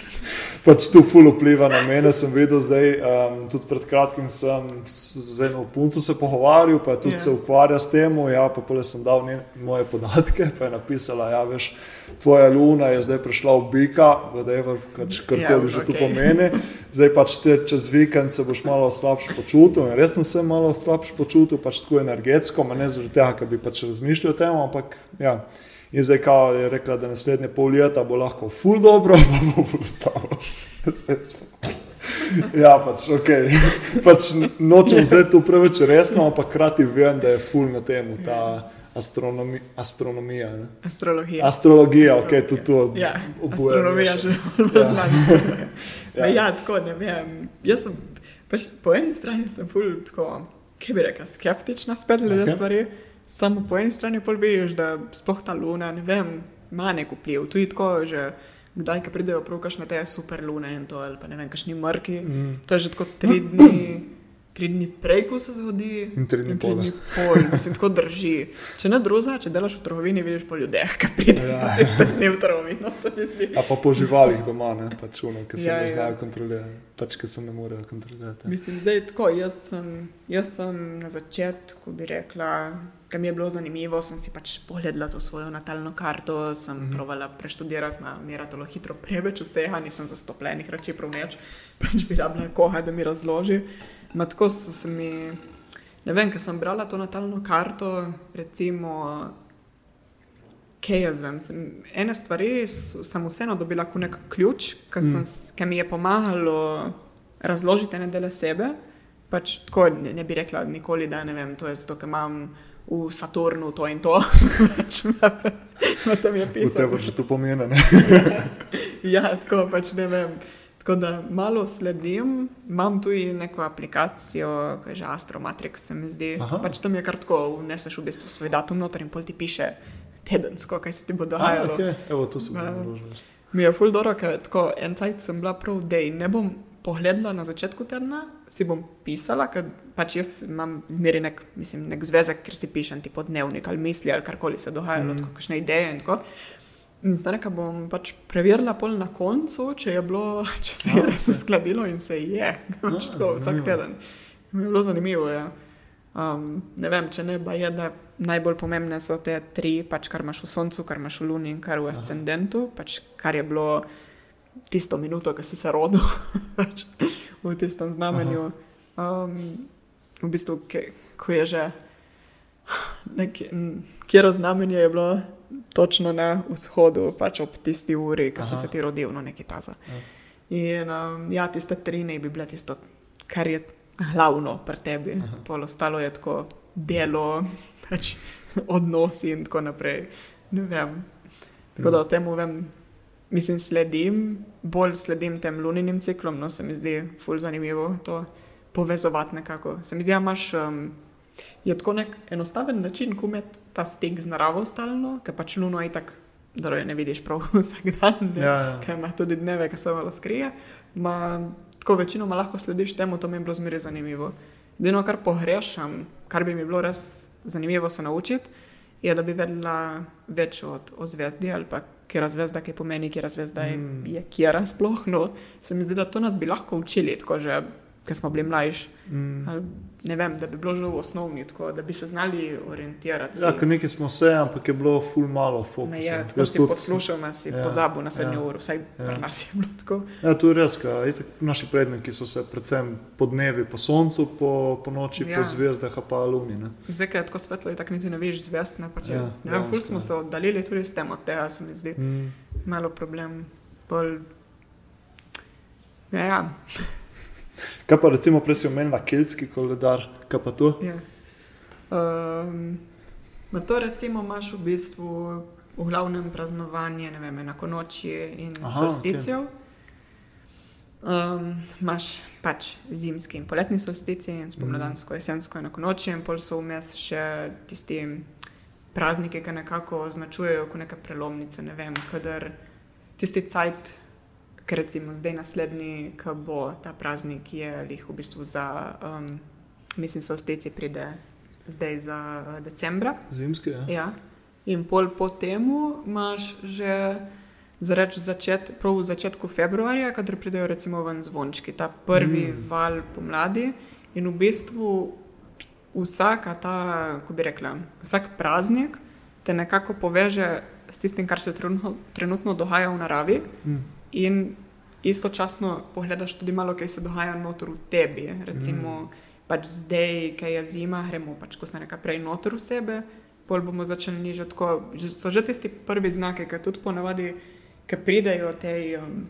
<laughs> pač tu ful vpliva na mene. Sem videl zdaj, um, tudi pred kratkim sem z eno punco se pogovarjal, pa tudi yeah. se ja. ukvarja s tem. Ja, pa pole sem dal moje podatke, pa je napisala, ja, veš tvoja luna je zdaj prišla v bika, whatever, pač, karkoli ja, že okay. to pomeni. Zdaj pač te čez vikend se boš malo slabše počutil. In res sem se malo slabše počutil, pač tako energetsko, ne zaradi tega, ker bi pač razmišljal o tem, ampak ja. In zdaj, kao je rekla, da naslednje pol leta bo lahko ful dobro, <laughs> pa bo slabo. Ja, pač, okay. pač nočem zdaj tu preveč resno, ampak hkrati vem, da je ful na tem. Ta, astronomi, astronomija. Ne? Astrologija. Astrologija, ok, tudi to. Ja, astronomija že bolj ja. znano. ja. ja, tako ne vem. Jaz sem pač, po eni strani sem ful tako, kaj bi rekel, skeptična spet glede okay. stvari. Samo po eni strani pa vidiš, da spoh ta luna, ne vem, ima nek vpliv. Tu je tako, že kdaj, ko pridejo prav kakšne te super lune in to, ali pa ne vem, kakšni mrki. Mm. To je že tako tri dni tri dni prej, ko se zgodi, in tri dni pol. Mislim, tako drži. Če ne druga, če delaš v trgovini, vidiš po ljudeh, ki pridejo ja. ne v trgovino. A pa po živalih doma, ne pa čuno, ki se ja, ne ja. znajo kontrolirati, pač ki se ne morejo kontrolirati. Mislim, da je tako. Jaz sem, jaz sem na začetku, bi rekla. Kar mi je bilo zanimivo, sem si pač pogledala to svojo natalno karto, sem mm -hmm. provala preštudirati, mi je ratalo hitro preveč vsega, nisem zastopljenih reči prav več, pač bi rabila koga, da mi razloži. Ma tako so se mi, ne vem, ker sem brala to natalno karto, recimo, kaj jaz vem. Sem, ene stvari sem vseeno dobila kot nek ključ, ki mm. mi je pomagalo razložiti ene dele sebe. Pač tako ne, ne bi rekla nikoli, da ne vem, to je zato, ker imam. V Saturnu to in to, <laughs> pač tam je pisalo. Vse, kar to pomeni. <laughs> ja, tako pač ne vem. Tako da malo sledim, imam tudi neko aplikacijo, ki je že Astromatrix, se mi zdi. Aha. Pač tam je kar tako, vneseš v bistvu svoj datum noter in pol ti piše tedensko, kaj se ti bo dogajalo. Okay. Evo, to sem videl. Uh, mi je ful dobro, ker tako en cajt sem bila prav, da ne bom pogledala na začetku tedna, si bom pisala, ker pač jaz imam zmeri nek, mislim, nek zvezek, ker si pišem ti podnevnik ali misli ali karkoli se dogajalo, mm. kakšne ideje in tako. In zdaj, ko bom pač preverila pol na koncu, če, bilo, <laughs> če se je res uskladilo in se je, <laughs> pač tako vsak teden. Mi je bilo zanimivo. Ja. Um, ne vem, če ne, je, da najbolj pomembne so te tri, pač, kar imaš v Soncu, kar imaš v Luni in kar v Ascendentu, pač, kar je bilo tisto minuto, ki si se rodil <laughs> pač, v tistem znamenju. Um, v bistvu, ko je že, <sighs> kjer znamenje je bilo točno na vzhodu, pač ob tisti uri, ki si se ti rodil, no neki taza. Ja. In um, ja, tiste tri ne bi bile tisto, kar je glavno pri tebi, pol ostalo je tako delo, <laughs> pač odnosi in tako naprej. Ne vem. Tako da o tem vem. Mislim, sledim, bolj sledim tem luninim ciklom, no se mi zdi fulj zanimivo to povezovati nekako. Se mi zdi, da imaš um, je tako nek enostaven način, ko imaš ta stik z naravo stalno, ker pač luno je tako, da jo ne vidiš prav <laughs> vsak dan, ja, ja. ker ima tudi dneve, ki se malo skrije. Ma, tako večinoma lahko slediš temu, to mi je bilo zmeraj zanimivo. Edino, kar pogrešam, kar bi mi bilo res zanimivo se naučiti, je, da bi vedela več od, o zvezdi ali pa kera zvezda, ki pomeni, kera zvezda mm. je, kera sploh. No, se mi zdi, da to nas bi lahko učili, tako že ker smo bili mlajši. Mm. Ali, ne vem, da bi bilo že v osnovni, tako da bi se znali orientirati. Ja, ker nekaj smo se, ampak je bilo ful malo fokusa. je, tako Jaz si tudi- poslušal, nas si Ja, ja, pozabil na srednjo ja, ja, uro, vsaj ja. ja. pri nas je bilo tako. Ja, to je res, kaj, naši predniki so se predvsem po dnevi, po soncu, po, po noči, ja. Ja. po zvezdah, pa luni. Ne? Zdaj, ko je tako svetlo, je tako niti ne veš zvest. Ne, pač, Ja, ja, ne vem, ful smo ja. se oddaljili tudi s tem od tega, se mi zdi. Mm. Malo problem. Bolj... Ja, ja. Kaj pa recimo prej si omenila keltski koledar, kaj pa to? ja. Um, to recimo imaš v bistvu v glavnem praznovanje, vem, enako noči in Aha, solsticijo. Um, imaš pač zimski in poletni solstici, in spomladansko, jesensko enako noči, in pol so vmes še tisti prazniki, ki nekako označujejo kot neke prelomnice. Ne vem, kadar tisti cajt, ker recimo zdaj naslednji, ko bo ta praznik, je lih v bistvu za, um, mislim, solstici pride zdaj za uh, decembra. Zimski, ja. Ja. In pol po temu imaš že zareč začet, prav v začetku februarja, kadar pridejo recimo ven zvončki, ta prvi Mm. val pomladi. In v bistvu vsaka ta, kako bi rekla, vsak praznik te nekako poveže s tistim, kar se trenutno, trenutno dogaja v naravi. Mm. In istočasno pogledaš tudi malo, kaj se dogaja noter v tebi. Recimo, mm. pač zdaj, ki je zima, gremo pač, ko se nekaj prej noter v sebe, pol bomo začeli nižati. Tako, že- so že tisti prvi znaki, ki tudi ponavadi, ki pridejo tej, um,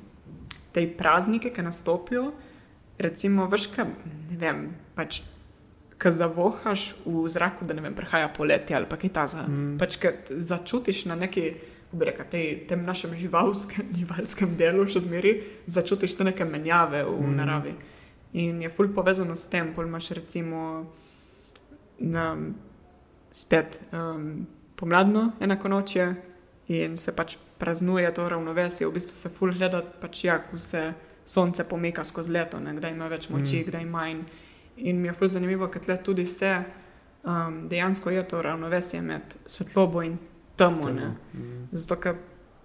tej praznike, ki nastopijo. Recimo, veš, kaj, ne vem, pač. Ko zavohaš v zraku, da ne vem, prihaja poletje ali pa kaj takega. Mm. Mm. Pač, ko začutiš na neki, bi rekel, tej, tem našem živalskem, <laughs> živalskem delu, še zmeraj začutiš te neke menjave v Mm. naravi. In je ful povezano s tem, pol imaš recimo na, spet um, pomladno enako noče in se pač praznuje to ravnovesje, v bistvu se ful gleda, pač ja, ko se sonce pomika skozi leto, ne, kdaj ima več moči, mm. kdaj manj. In mi je ful zanimivo, ker tle tudi se um, dejansko je to ravnovesje med svetlobo in temo. ne. Mm. Zato, ker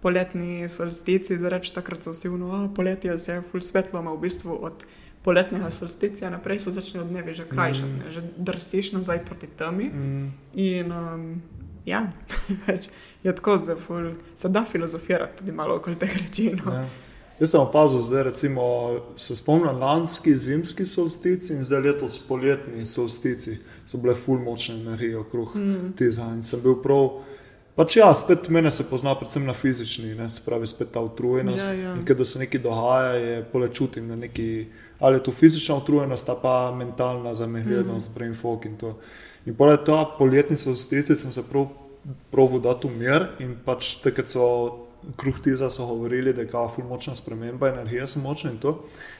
poletni solstici, zareč takrat so vsi vno, a poletje se je ful svetlo, ima v bistvu od poletnega solsticija naprej se začnejo dnevi že krajšati, Mm. mm. že drsiš nazaj proti temi. Mm. In um, ja, <laughs> več je tako, da ful, se da filozofirati tudi malo okoli teh reči. No. Ja. Jaz sem opazil, da recimo, se spomnim lanski zimski solstici in zdaj letos poletni solstici. So bile ful močne energije okrog Mm. tega. In sem bil prav. Pač ja, spet mene se pozna predvsem na fizični, ne, se pravi, spet ta utrujenost. Ja, ja. In kadar se nekaj dogaja, je pole čutim, da neki, ali je to fizična utrujenost, pa mentalna zamehlenost, mm. brain fog in to. In pole ta poletni solstici sem se prav proval dati v mir in pač takrat so kruh tiza so govorili, da je kao ful močna sprememba, energija so močna in to.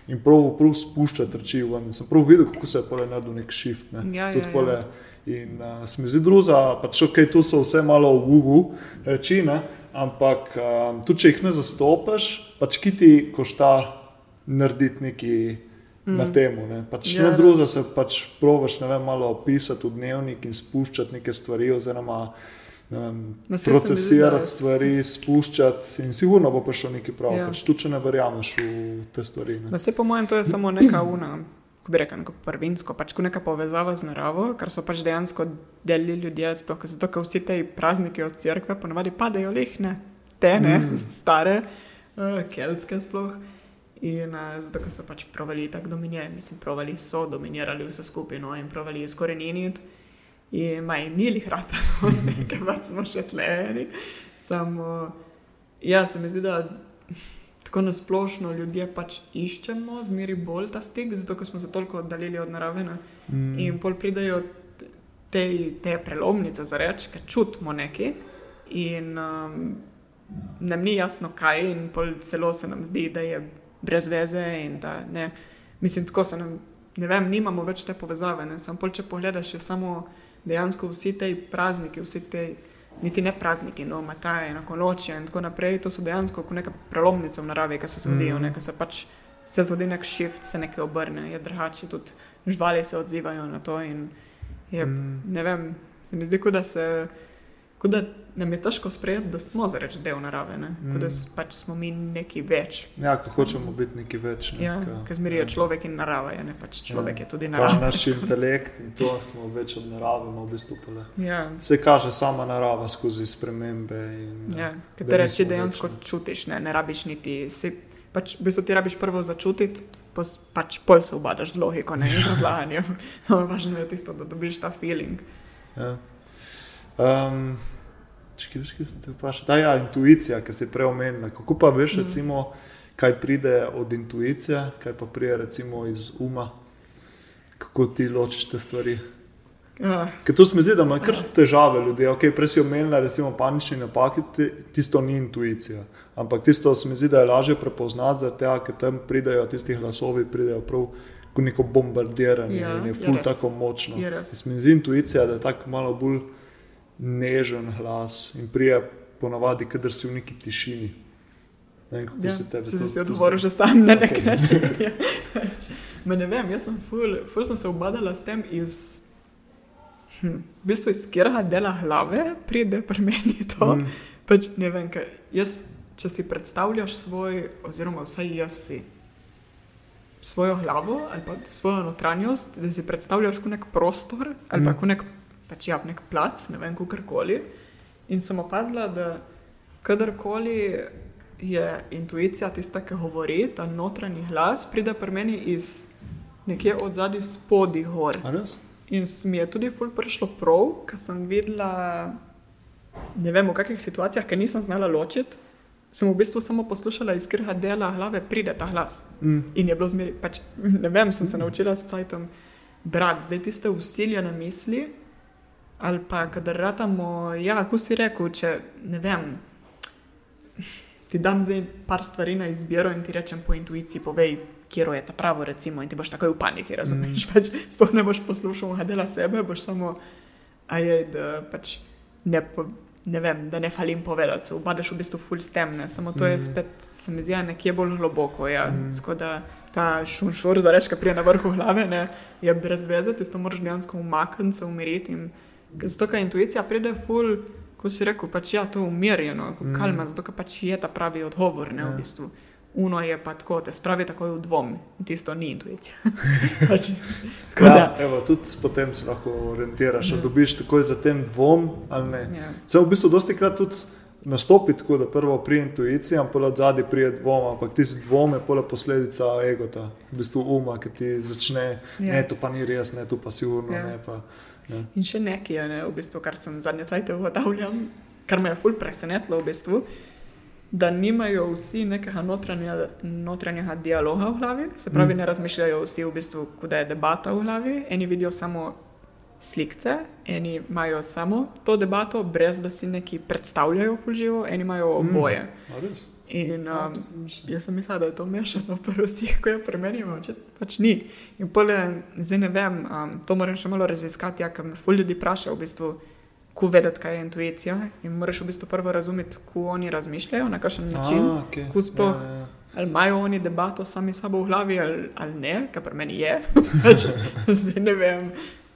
In prav, prav spuščati reči ven. Sem prav videl, kako se je pole naredil nek shift. Ne. Ja, Tudi ja, pole, ja. In uh, se mi zdi druga, pač ok, tu so vse malo v ugu reči, ne? ampak um, tudi če jih ne zastopiš, pač ki ti košta narediti mm. na temu. Ne, pač Ja, ne druga res. se pač provaš ne vem, malo opisati v dnevnik in spuščati neke stvari, oziroma ne vem, da procesirati je- stvari, spuščati in sigurno bo prišlo nekaj prav, Ja. pač tudi če ne verjameš v te stvari. Ne. Da se po mojem to je samo neka una, kako bi rekel, neko prvinsko, pač kot neka povezava z naravo, kar so pač dejansko deli ljudje, sploh zato, ker vsi ti prazniki od cerkve ponavadi padejo lehne, te ne, Mm. stare, uh, keltske sploh. In uh, zato, ker so pač provali tako dominirati, mislim, provali so dominirali vse skupaj no, in provali izkoreniniti. In maj ni jih rata, <laughs> no, nekaj pač smo še tleni. Samo, ja, se mi zdi, da tako nasplošno ljudje pač iščemo zmeri bolj ta stik, zato ker smo se toliko oddaljili od narave. Ne? Mm. In pol pridejo te, te prelomnice za reči, ker čutimo nekaj in um, nam ni jasno kaj, in celo se nam zdi, da je brez veze in da ne. Mislim, tako se nam, ne vem, nimamo več te povezave. Sam pol, če pogledaš, je samo dejansko vsi ti prazniki, vsi ti. Niti ne prazniki, no, mataje, enako noče in tako naprej. To so dejansko kot neke prelomnice v naravi, ki se zgodijo, Mhm. mm. ki se pač se zgodi nek shift, se nekaj obrne, je drugače, tudi živali se odzivajo na to. In je, Mm. Ne vem, se mi zdi, kot da se Tako da nam je težko sprejeti, da smo zareč del narave, mm. da pač smo mi neki več. Ja, ko hočemo biti neki več. Ne, ja, ker zmerijo ja. človek in narava, je, ne pač človek ja. je tudi narava. Naš <laughs> intelekt in to smo več od narave, v bistvu pole. Ja. Se kaže sama narava skozi spremembe. In, ja, ker te reči dejansko več, ne. čutiš, ne, ne rabiš niti. Si, pač, v bistvu ti rabiš prvo začutiti. Pač pol se obadaš z logiko, ne z razlaganjem. <laughs> No, važno je tisto, da dobiš ta feeling. Ja. Um, Če si ti vprašal, da je ja, intuicija, ki si prej omenila. Kako pa veš, mm. recimo, kaj pride od intuicije, kaj pa pride recimo, iz uma, kako ti ločiš te stvari. Ja. Ker to se mi zdi, da imajo kar težave ljudi. Okay, prej si omenila, recimo, panični napaki, tisto ni intuicija. Ampak tisto se mi zdi, da je lažje prepoznati, zato ker tam pridejo tisti glasovi, pridejo prav. Neko bombardiranje, ja, in je ful tako močno. Se mi zdi intuicija, da je tako malo bolj nežen glas in prije ponavadi, kader si v neki tišini. Ne vem, kako ja, se tebe zdi. Si odgovoril že sam na nek okay. način. Ja. ne vem, jaz sem ful, ful sem se obadala s tem iz. Hm, v bistvu iz katerega dela glave pride pri meni to. Mm. Pač, vem, jaz, če si predstavljaš svoj, oziroma vsaj jaz si svojo glavo ali pa svojo notranjost, da si predstavljaš kot nek prostor ali mm. pa kot nek pač ja, nek plac, ne vem, kako koli. In sem opazila, da kadarkoli je intuicija tista, ki govori, ta notranji glas, pride pri meni iz nekje od zadaj spodaj gor. In mi je tudi ful prišlo prav, ker sem videla, ne vem, v kakšnih situacijah, ki nisem znala ločiti. Sem v bistvu samo poslušala iz krha dela glave, pride ta glas. Mm. In je bilo zmeri, pač, <laughs> ne vem, sem se naučila s cajtom brati, zdaj tiste usiljene misli, ali pa kadar ratamo, ja, kako si rekel, če ne vem. Ti dam zdaj par stvari na izbiro in ti rečem po intuiciji, povej, kje je ta pravo, recimo, in ti boš takoj v paniki, razumeš? Mm. Pač, Sploh ne boš poslušal, da dela sebe, boš samo, ajaj, da pač ne, po, ne vem, da ne falim povedati, ubadaš v bistvu full stemne, samo to mm. je spet, se mi zdi, nekje bolj globoko, ja. Mm. Skoda, ta šunšur, za reči, ki prije na vrhu glave, ne, je brez veze, ti to moraš dejansko umakniti, se umiriti. Zato, ker intuicija pride ful, ko si rekel, pač ja, to umirjeno, mm. kalma, zato, ker pač je ta pravi odgovor, ne ja. v bistvu. Uno je pa tako, te spravi takoj v dvom, tisto ni intuicija. <laughs> pač, ja, evo, tudi potem se lahko orientiraš, da ja. dobiš takoj za tem dvom ali ne. Ja. Se v bistvu dosti krat tudi nastopi tako, da prvo pri intuiciji, a pa od zadaj prije dvoma, ampak ti si dvom, je pola posledica egota, v bistvu uma, ki ti začne, ja. ne, to pa ni res, ne, to pa sigurno ja. ne. Pa, Ja. In še nekaj je, ne, v bistvu, kar sem zadnje cajtove ugotavljal, kar me je ful presenetilo, v bistvu, da nimajo vsi nekega notranjega, notranjega dialoga v glavi, se pravi, mm. ne razmišljajo vsi, v bistvu, kuda je debata v glavi, eni vidijo samo slike, eni imajo samo to debato, brez da si neki predstavljajo fulživo, eni imajo mm. oboje. Mm. In um, jaz sem mislila, da je to mešano, prvo vsi, ko je premenjeno, če pač ni. In pole, zdaj ne vem, um, to moram še malo raziskati, ja, ker me ful ljudi vpraša, v bistvu, ko vedeti, kaj je intuicija. In moraš v bistvu prvo razumeti, ko oni razmišljajo, na kakšen način, A, okay. ko sploh. Ja, ja. Ali imajo oni debato sami sabo v glavi, ali, ali ne, kar pri meni je. <laughs> Pač, zdaj ne vem,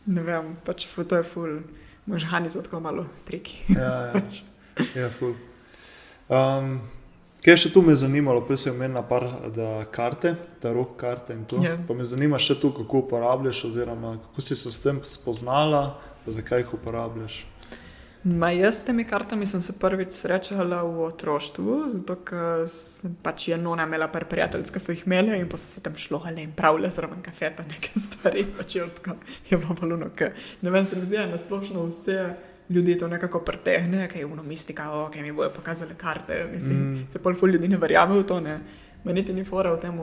ne vem, pač to je ful, možgani so tako malo triki. ja, ja. <laughs> Pač. ja, ful. Um, Kaj še tu me zanimalo, prej sem imel par karte, ta rok karte in to. Yeah. Ja. Pa me zanima še tu, kako uporabljaš, oziroma kako si se s tem spoznala, zakaj jih uporabljaš. Ma jaz s temi kartami sem se prvič srečala v otroštvu, zato ker sem pač eno imela par prijateljev, ki so jih imeli in pa so se tam šlo ali in pravile zraven kafeta, <laughs> nekaj stvari, pač je, tako, je bilo paluno, ne vem, se mi zdi, da splošno vse ljudi to nekako pretehne, kaj je uno mistika, o, kaj mi bojo pokazali karte. Mislim, mm. se pol ful ljudi ne verjame v to, ne. Meni ti ni fora v tem,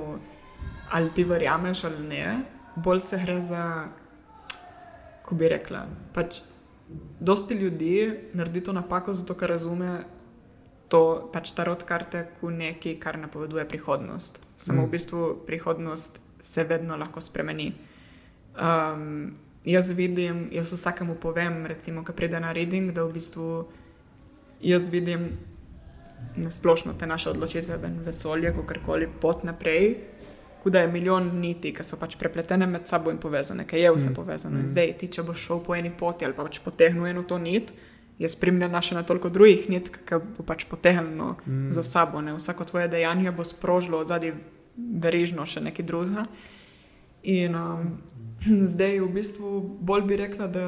ali ti verjameš ali ne. Bolj se gre za, ko bi rekla, pač dosti ljudi naredi to napako, zato ker razume to pač tarot karte kot nekaj, kar napoveduje prihodnost. Samo mm. v bistvu prihodnost se vedno lahko spremeni. Um, jaz vidim, jaz vsakemu povem, recimo, ki pride na reading, da v bistvu jaz vidim na splošno te naše odločitve, vesolje, kako koli pot naprej. Da je milijon niti, ki so pač prepletene med sabo in povezane, ki je vse mm. povezano. Mm. Zdaj, ti, če boš šel po eni poti ali pa če potegneš eno to nit, je spremljena še na toliko drugih nitk, ki bo pač potegnilo mm. za sabo. Ne? Vsako tvoje dejanje bo sprožilo od zadaj verižno še nekaj drugega. In um, <clears throat> zdaj v bistvu bolj bi rekla, da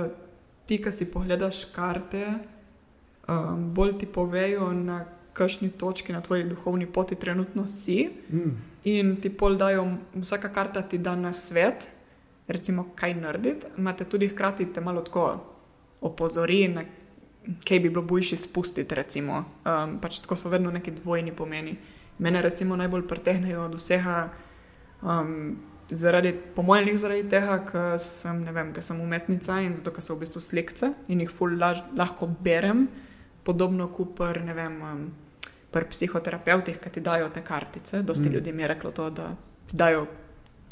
ti, ki si pogledaš karte, um, bolj ti povejo, na kakšni točki na tvoji duhovni poti trenutno si. Mm. In ti pol dajo, vsaka karta ti da na svet, recimo, kaj narediti, imate tudi hkrati te malo tako opozori, na kaj bi bilo boljši spustiti. Recimo. Um, pač tako so vedno neki dvojni pomeni. Mene recimo najbolj pretehnejo od vsega. Um, zaradi, po mojem, njih zaradi tega, ker sem, sem umetnica in zato, ker so v bistvu slikce in jih ful laž, lahko berem, podobno kot ne vem, um, pri psihoterapeutih, ki ti dajo te kartice. Dosti mm. ljudi mi je reklo to, da ti dajo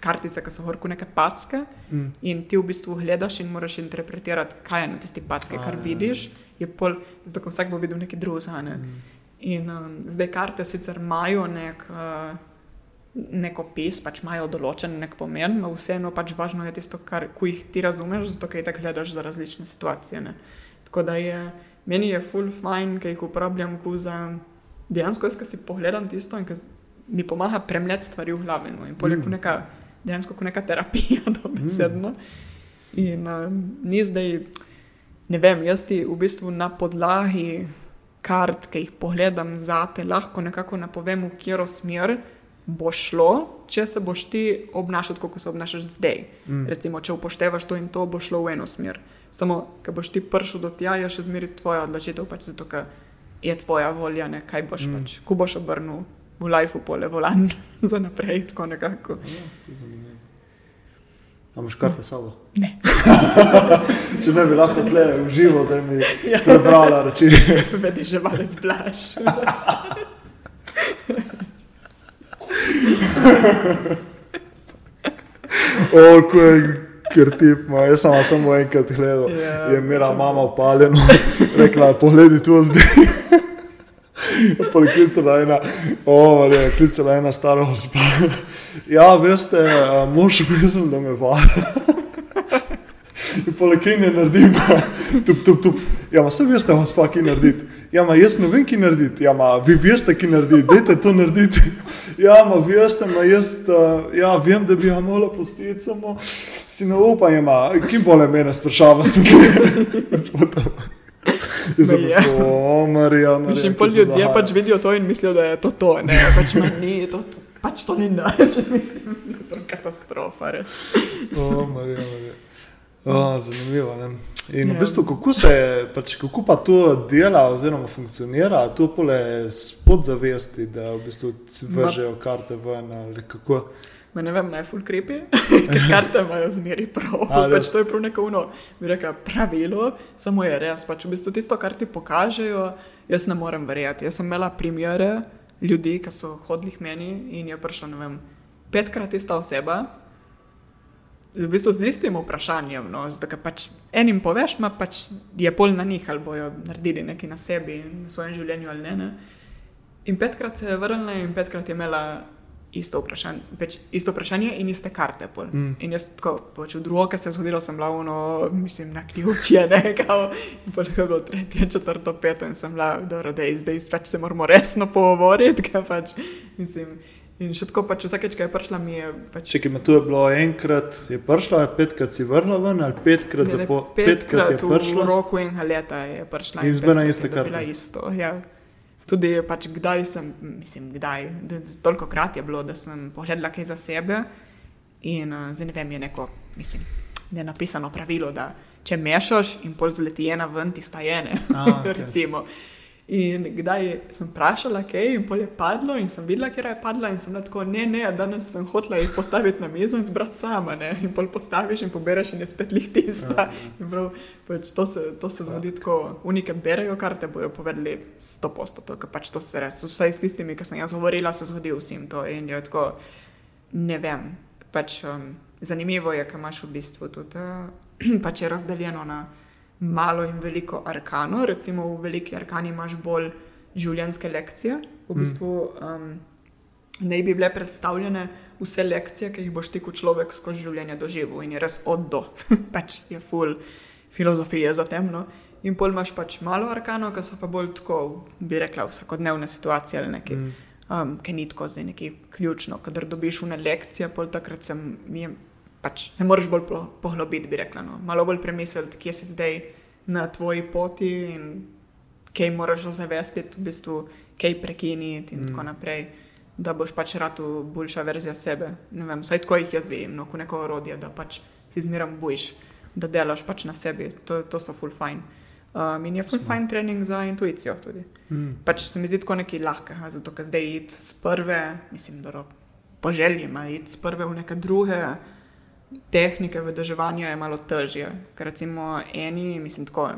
kartice, ki so horko neke packe mm. in ti v bistvu gledaš in moraš interpretirati, kaj je na tisti packe, kar A, vidiš. Je pol, zato, vsak bo videl nekaj drugega. Ne? Mm. In um, zdaj karte sicer imajo nek. Uh, neko pis, pač imajo določen nek pomen, no vseeno pač važno je tisto, kar jih ti razumeš, zato ker tako gledaš za različne situacije. Ne. Tako da je meni je full fine, ker jih uporabljam za dejansko, jaz si pogledam tisto in mi pomaga premljati stvari v glavi. No. In poleg mm. neka, dejansko kot neka terapija, <laughs> dobesedno. Mm. In um, ni zdaj, ne vem, jaz ti v bistvu na podlagi kart, ki jih pogledam za te, lahko nekako napovem, v katero smer bo šlo, če se boš ti obnašal tako, kot se obnašaš zdaj. Mm. Recimo, če upoštevaš to in to, bo šlo v eno smer. Samo, ker boš ti prišel do tja, je še zmeraj tvoja odločitev, pač zato, ker je tvoja volja, ne kaj boš mm. pač, ko boš obrnil v life, pole volan <laughs> za naprej, tako nekako. Ja, Imaš karte sabo? Ne. <laughs> Če ne bi lahko tle v živo zemlji ja. prebrala reči. <laughs> Vedi že malec blaš. Oko je, ker ti jaz sem samo enkrat gledal, ja, je imela mama upaljeno, <laughs> rekla, pogledi tu zdaj. <laughs> Poliklicala je ena, oh, ne, klicala ena stara gospa. <laughs> Ja, veste, mož mislim, da me vara. <laughs> Polikinje naredim, tup, tup, tup. Ja, vse veste, gospa, ki narediti. Ja, ma jaz ne vem, ki narediti. Ja, ma vi veste, ki narediti. Dajte to narediti. <laughs> Ja, ma veste, ma jaz uh, ja, vem, da bi ga mogla postiti, samo si ne upam, <laughs> ja, ma kim bole mene sprašavati. Zelo je to, Marija. Mislim, pol ljudje pač vidijo to in mislijo, da je to to. Ne, pač ni, to, pač to ni naš, mislim, to je katastrofa, res. O, Marija, Marija. O, zanimivo. Ne? In v ja. bistvu, kako se pač, kako pa to dela, oziroma funkcionira, to pole spodzavesti, da v bistvu vržejo karte ven ali kako. Me ne vem, naj full creepy, <laughs> ker karte imajo zmeri prav. Pač to je prav neko uno, bi rekel, pravilo, samo je res. Pač v bistvu tisto, kar ti pokažejo, jaz ne morem verjeti. Jaz sem imela primere ljudi, ki so hodili meni in je prišla, ne vem, petkrat ista oseba v bistvu z istim vprašanjem. No, zato, pač enim poveš, pa pač je pol na njih, ali bojo naredili nekaj na sebi in na svojem življenju ali ne. ne. In petkrat se je vrnila in petkrat je imela isto vprašanje, peč, isto vprašanje in iste karte. Mm. In jaz tako, pač v drugo, kar se je zgodilo, sem bila, no, mislim, na ključje, ne, <laughs> kao, in potem je bilo tretje, četrto, peto in sem bila, da zdaj pač se moramo resno pogovoriti, ker pač, mislim. In še tako, pač vsakeč, ki je prišla, mi je. Pač... Če je to bilo enkrat, je prišla, petkrat si vrnila ven, ali petkrat za po petkrat, petkrat je prišla. V roku enega leta je prišla in zbira iste karte. Isto, ja. Tudi pač kdaj sem, mislim, kdaj, toliko krat je bilo, da sem pogledala kaj za sebe. In uh, zdaj ne vem, je neko, mislim, ne napisano pravilo, da če mešaš in pol zleti ena ven, ti sta ene. Ah, okay. In kdaj sem vprašala, kaj je, in pol je padlo, in sem videla, kje je padla, in sem tako, ne, ne, danes sem hotela jih postaviti na mizo in zbrati sama, ne? in pol postaviš in pobereš, in je spet lih tista. Ja, ja. Pač to se, to se zgodi tako, unike berejo karte, bojo povedali 100%, to, pač to se res, vsaj s tistimi, ki sem jaz govorila, se zgodi vsem to. In je tako, ne vem, pač um, zanimivo je, kaj imaš v bistvu tudi, uh, <clears throat> pač je razdeljeno na malo in veliko arkano. Recimo v veliki arkani imaš bolj življenjske lekcije. V mm. bistvu um, ne bi bile predstavljene vse lekcije, ki jih boš ti kot človek skozi življenje doživel in je res od do, <laughs> pač je full filozofije za temno. In pol imaš pač malo arkano, ki so pa bolj tako, bi rekla, vsakodnevne situacije ali nekaj, mm. um, ki ni tako zdaj nekaj ključno. Kadar dobiš une lekcije, pol takrat se, mi je, pač, se moraš bolj po- poglobiti, bi rekla. No. Malo bolj premisliti, kje si zdaj na tvoji poti in kaj moraš ozavestiti, v bistvu, kaj prekiniti in mm. tako naprej. Da boš pač rado boljša verzija sebe. Ne vem, vsaj tako jih jaz vidim, no, kot neko orodje, da pač si zmeraj bojiš, da delaš pač na sebi. To, to so full fine. Um, in je full fine trening za intuicijo tudi. Mm. Pač se mi zdi tako nekaj lahkega, zato ker zdaj id z prve, mislim, da po želji id z prve v neke druge tehnike vedeževanja je malo težje. Ker recimo eni, mislim, tako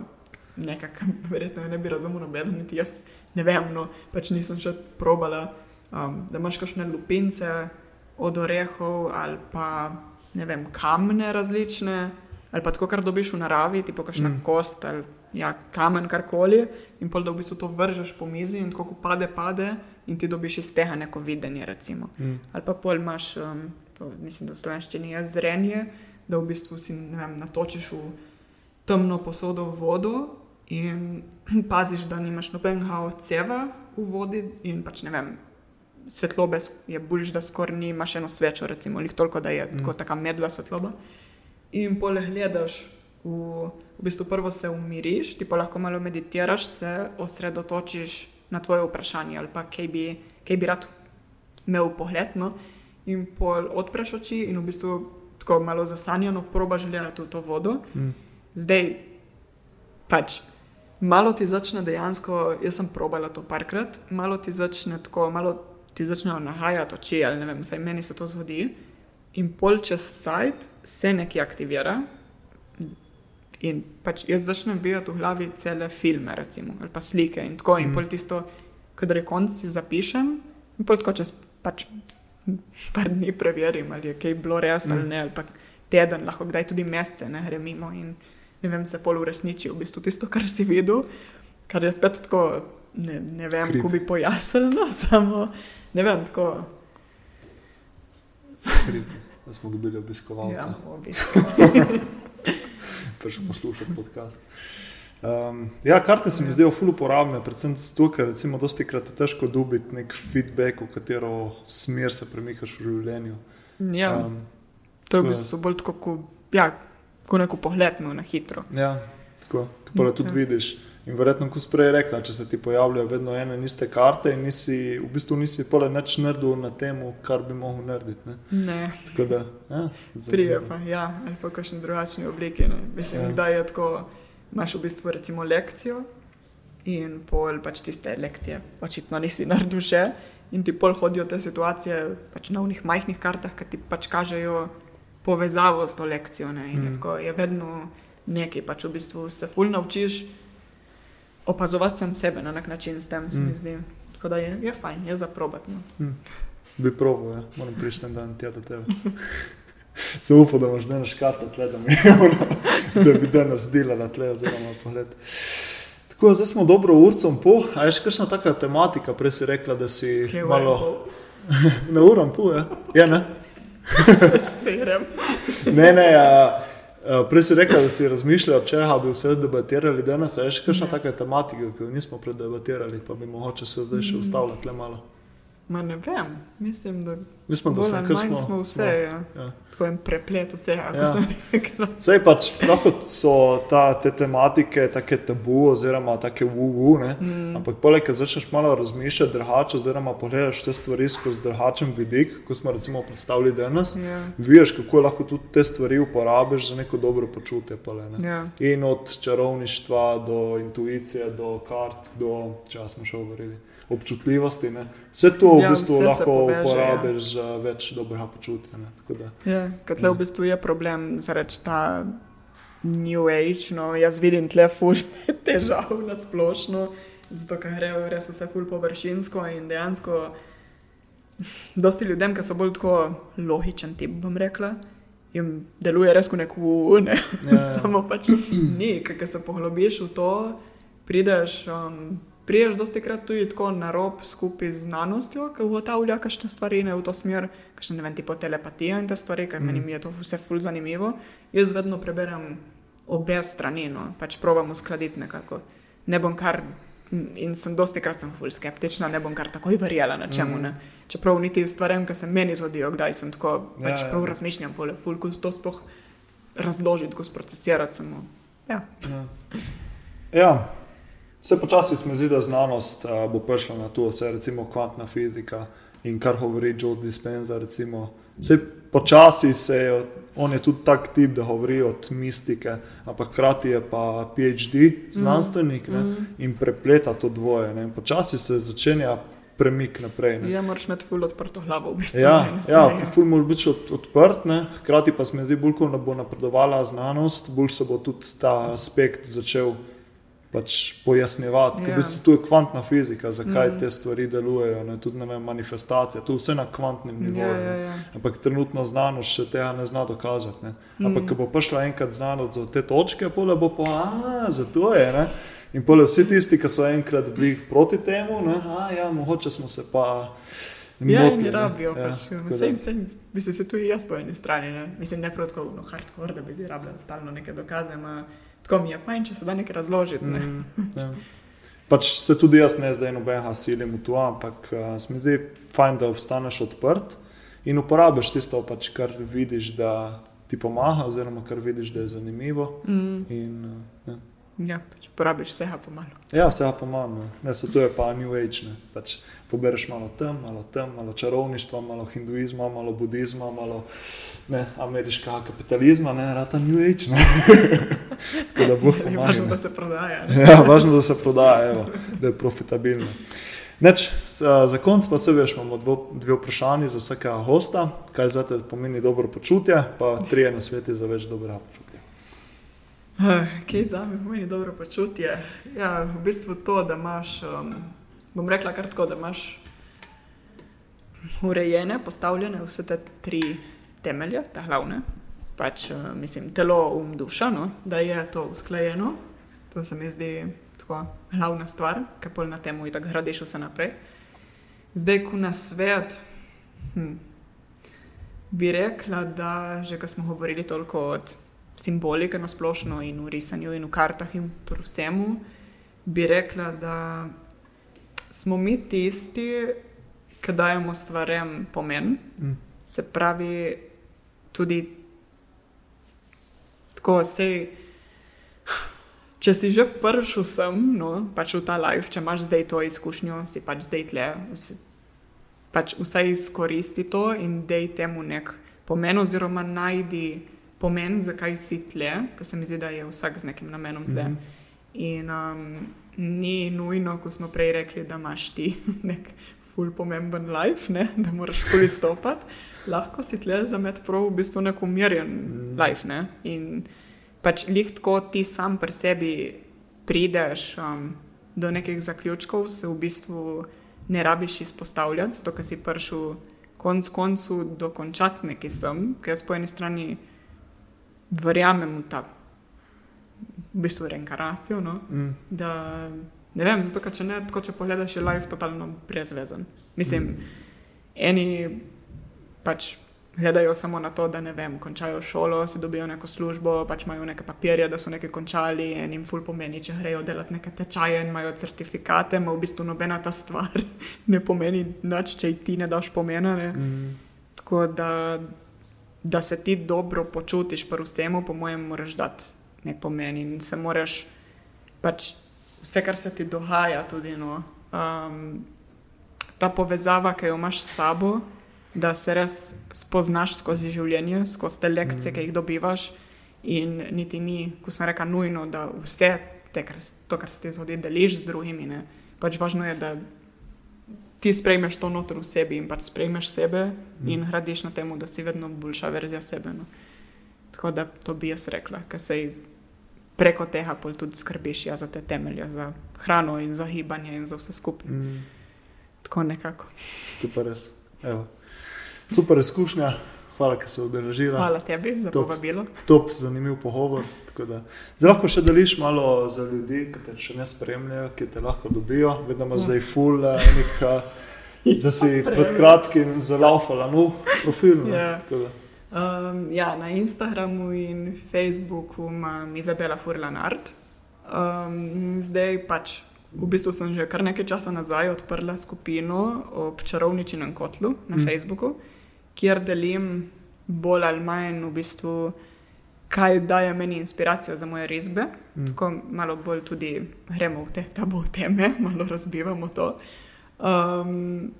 nekako, <laughs> verjetno ne bi razumel noben, niti jaz ne vem, no, pač nisem še probala, um, da imaš kakšne lupince od orehov ali pa ne vem, kamne različne, ali pa tako, kar dobiš v naravi, tipo kakšna mm. kost ali ja, kamen, karkoli, in pol da v bistvu to vržeš po mizi in tako ko pade, pade in ti dobiš iz tega neko videnje, recimo. Mm. Ali pa pol imaš, um, to mislim, da v slovenščini je zrenje, da v bistvu si vem, natočiš v temno posodo v vodo in <clears throat> paziš, da nimaš nobenega odseva v vodi in pač ne vem. Svetlobe je bolj, da skoraj nimaš eno svečo, recimo, lih toliko, da je mm. tako medla svetloba. In poleg gledaš, v, v bistvu prvo se umiriš, ti pa lahko malo meditiraš, se osredotočiš na tvoje vprašanje ali pa kaj bi, kaj bi rad imel pogled. No? In pol odpreš oči in v bistvu tako malo zasanjeno probaš gledati v to vodo. Mm. Zdaj pač. Malo ti začne dejansko, jaz sem probala to parkrat, malo ti začne tako, malo ti začnejo nahajati oči, ali ne vem, vsaj meni se to zgodi. In pol čez cajt se nekaj aktivira. In pač jaz začnem videti v glavi cele filme, recimo, ali pa slike in tako. In Mm. pol tisto, kadar je konc, si zapišem, in pol tako čez pač par dni preverim, ali je kaj bilo res ali Mm. ne, ali pa teden, lahko kdaj tudi mesece ne gre mimo in ne vem, se pol uresniči v bistvu tisto, kar si videl, kar je spet tako, ne, ne vem, kako bi pojasnil, no, <laughs> samo ne vem, tako. Kriv, da smo dobili obiskovalca, Ja, <laughs> pa še poslušati podcast. Um, ja, karte se mi zdijo ful uporabne, predvsem zato, ker recimo dosti krat je težko dobiti nek feedback, v katero smer se premikaš v življenju. Ja, Um, to je v bistvu bolj tako, kot ja, ko neko pogledno na hitro. ja, tako, pa da tudi Ja. vidiš. In verjetno, kot si prej rekla, če se ti pojavljajo vedno ene in iste karte, in nisi, v bistvu nisi pole nič naredil na tem, kar bi mogel narediti. Ne? Ne, Tako da, ja, prije pa, ja, ali pa v kakšni drugačni obliki. Ne. Mislim, ja. kdaj je tako, imaš v bistvu recimo lekcijo in pol pač tiste lekcije, očitno nisi naredil še. In ti pol hodijo te situacije pač na unih majhnih kartah, ki ti pač kažejo povezavo s to lekcijo. Ne. In Mm. mm. tako je vedno nekaj, pač v bistvu se ful naučiš opazovati sam sebe na nek način s tem, se Mm. mi zdi. Tako da je, je fajn, je za probat. No. Bi proval, ja. moram priti en dan tja do tebe. <laughs> <laughs> Sem upal, da imaš danes karto tle, da, <laughs> ono, da bi danes delala tle, oziroma pogled. Tako, zdaj smo dobro urcom po, a je še kakšna taka tematika, prej si rekla, da si Kaj malo <laughs> na uram po, ja? Ja, ne? Se grem. Ne, ne, a, a, prej si rekla, da si razmišljala, če bi vse debatirali danes, a je še kakšna taka tematika, ki jo nismo predebatirali, pa bi mogoče se zdaj še ustavila tle malo. Ma ne vem, mislim, da Mislim, da bolj smo kar smo, smo vse. Ja. Ja. Tako en preplet vsega, Ja. ja. sem rekla. Zdaj pač lahko so ta, te tematike tako tabu, oziroma tako uvu, mm. ampak poleg tega začneš malo razmišljati drugače, oziroma pogledaš te stvari skozi drugačen vidik, kot smo recimo predstavili danes. Ja. Vidiš, kako lahko tudi te stvari uporabiš za neko dobro počutje. Pole, ne? Ja. In od čarovništva do intuicije, do kart, do česa smo še govorili. Občutljivosti. Ne? Vse to v Ja, bistvu lahko poveže, ja. uporabiš za več dobrega počutja. Ja, ker tle v bistvu je problem zaradi ta New Age. No, jaz vidim tle ful <laughs> težav na splošno, zato ker gre res vse ful površinsko in dejansko dosti ljudem, ki so bolj tako logičen tip, bom rekla. Jim deluje res kot nek ne. Ja, ja. <laughs> samo pač ni, ker se poglobiš v to, prideš. Um, Priješ dosti krat tudi tako na rob skupaj z znanostjo, ki ugotavlja kakšne stvari ne v to smer, kakšne ne vem, tipo telepatija in te stvari, ker mm. meni je to vse ful zanimivo. Jaz vedno preberem obe strani, no, pač provam uskladiti nekako. Ne bom kar, in sem dosti krat sem ful skeptična, ne bom kar takoj verjela na čemu. Mm. Čeprav niti stvarem, ki se meni zgodijo, kdaj sem tako, Ja, pač ja, prav ja. razmišljam, pole, ful, ko to sploh razložiti, ko sprocesirati samo. Ja. Ja. ja. Vse počasi se mi zdi, da znanost uh, bo prišla na to, vse recimo kvantna fizika in kar govori Joe Dispenza. Recimo. Vse počasi se je, on je tudi tak tip, da govori od mistike, ampak hkrati je pa PhD znanstvenik mm. ne, in prepleta to dvoje. Ne. Počasi se začenja premik naprej. Ne. ja, moraš imeti ful odprto glavo v bistvu. Ja, eni ja ful mora biti od, odprt, ne? hkrati pa se mi zdi, bolj ko bo napredovala znanost, bolj se bo tudi ta aspekt začel pač pojasnjevati. Ja. Ja. V bistvu tu je kvantna fizika, zakaj mm. Mhm. te stvari delujejo, ne? tudi ne vem, manifestacija, tu je vse na kvantnem nivoju. Ja, ne. ja, ja. Ampak trenutno znanost še tega ne zna dokazati. Ne? Mm. Ampak, ko bo prišla enkrat znanost do te točke, pole bo pa, a, zato je. Ne? In pole vsi tisti, ki so enkrat bili proti temu, ne, a, ja, mogoče smo se pa. Ja, motili, in ne. rabijo. Ja, Pač, tako da- Vsem, vsem, mislim, se tudi jaz po eni strani. Ne? Mislim, ne prav tako no, hardcore, da bi zdaj rabljal stalno neke dokaze. Ma, tako mi je fajn, če se da nekaj razložiti. Ne? Mm, ja. <laughs> Pač se tudi jaz ne zdaj nobenega silim v to, ampak uh, se mi zdi fajn, da ostaneš odprt in uporabiš tisto, pač, kar vidiš, da ti pomaga, oziroma kar vidiš, da je zanimivo. Mm. In, uh, ja. Ja, pač porabiš vsega pomalo. Ja, vse pa imamo. Ne, se to je pa New Age. Ne. Pač pobereš malo tam, malo tam, malo čarovništva, malo hinduizma, malo budizma, malo ne, ameriškega kapitalizma, ne, rata New Age. Ne. <laughs> Tako da bo <laughs> Je važno, da se prodaja. ne. Ja, važno, da se prodaja, evo, da je profitabilno. Neč, za konec pa se veš, imamo dvo, dve vprašanji za vsakega gosta, kaj za te pomeni dobro počutje, pa trije na svetu za več dobrega počutja. Kaj za me pomeni dobro počutje? Ja, v bistvu to, da imaš, um, bom rekla kar tako, da imaš urejene, postavljene vse te tri temelje, te glavne. Pač, uh, mislim, telo, um, duša, no? da je to usklajeno. To se mi zdi tako glavna stvar, ki pol na temu in tako gradiš vse naprej. Zdaj, ko na svet, hm, bi rekla, da že ko smo govorili toliko od simbolike na splošno in v risanju in v kartah in pri vsemu, bi rekla, da smo mi tisti, ki dajemo stvarem pomen. Mm. Se pravi, tudi tako sej. Če si že prišel sem, no, pač v ta life, če imaš zdaj to izkušnjo, si pač zdaj tle, vse, pač vsaj izkoristi to in dej temu nek pomen, oziroma najdi pomen, zakaj si tle, ker se mi zdi, da je vsak z nekim namenom tle. Mm. -hmm. In um, ni nujno, ko smo prej rekli, da imaš ti <laughs> nek ful pomemben life, ne? da moraš ful izstopati. Lahko si tle za med prav v bistvu nek umirjen mm. life. Ne? In pač lih tako ti sam pri sebi prideš um, do nekih zaključkov, se v bistvu ne rabiš izpostavljati, zato ker si prišel konc koncu dokončati nekaj sem, ker jaz po eni strani verjamem v ta v bistvu reinkarnacijo. No? Mm. Da, ne vem, zato ker če ne, tako če pogledaš, je life totalno brezvezen. Mislim, mm. eni pač gledajo samo na to, da ne vem, končajo šolo, si dobijo neko službo, pač imajo neke papirje, da so nekaj končali in jim ful pomeni, če grejo delati neke tečaje in imajo certifikate, ma v bistvu nobena ta stvar <laughs> ne pomeni nič, če ji ti ne daš pomena. Ne? Mm. Tako da, da se ti dobro počutiš pri vsemu, po mojem, moraš dati nek pomen in se moraš pač vse, kar se ti dogaja, tudi no, um, ta povezava, ki jo imaš s sabo, da se res spoznaš skozi življenje, skozi te lekcije, mm. ki jih dobivaš. In niti ni, ko sem rekel, nujno, da vse te, kar, to, kar se ti zgodi, deliš z drugimi. Ne. Pač važno je, da ti sprejmeš to noter v sebi in pač sprejmeš sebe mm. in gradiš na tem, da si vedno boljša verzija sebe. No. Tako da to bi jaz rekla, ker se preko tega pol tudi skrbiš ja, za te temelje, za hrano in za gibanje in za vse skupaj. Mm. Tako nekako. To pa res. Evo. Super izkušnja, hvala, ker se udeležila. Hvala tebi za Top. povabilo. Top, zanimiv pogovor. da. Zdaj lahko še deliš malo za ljudi, ki te še ne spremljajo, ki te lahko dobijo. Vedno imaš zdaj full uh, da si pred kratkim zalaufala nov profil. ne, Ja. Um, ja, na Instagramu in Facebooku imam Izabela Furlanart. Um, zdaj pač v bistvu sem že kar nekaj časa nazaj odprla skupino o čarovničinem kotlu na mm. Facebooku, kjer delim bolj ali manj v bistvu, kaj daje meni inspiracijo za moje risbe. Mm. Tako malo bolj tudi gremo v te tabu teme, <laughs> malo razbivamo to. Um,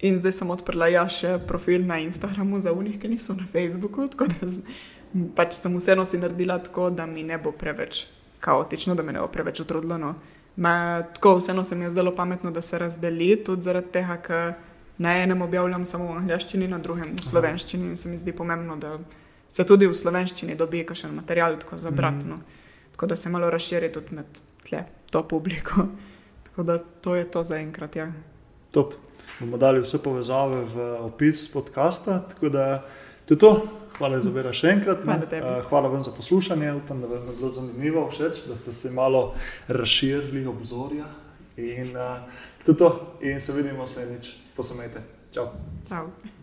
In zdaj sem odprla ja še profil na Instagramu za unih, ki niso na Facebooku. Tako da z, pač sem vseeno si naredila tako, da mi ne bo preveč kaotično, da me ne bo preveč utrudilo. No. Ma, tako vseeno se mi je zdelo pametno, da se razdeli tudi zaradi tega, ker na enem objavljam samo v angleščini, na drugem v slovenščini. In se mi zdi pomembno, da se tudi v slovenščini dobi kakšen material tako za bratno. Mm. Tako da se malo razširi tudi med tle, to publiko. Tako da to je to za enkrat. Ja. Top bomo dali vse povezave v opis podcasta. Tako da je to. Hvala za bera še enkrat. Hvala, uh, hvala vam za poslušanje. Upam, da vam je bilo zanimivo, všeč, da ste se malo razširili obzorja. In, uh, to, in se vidimo naslednjič. Posumejte. Čau. Čau.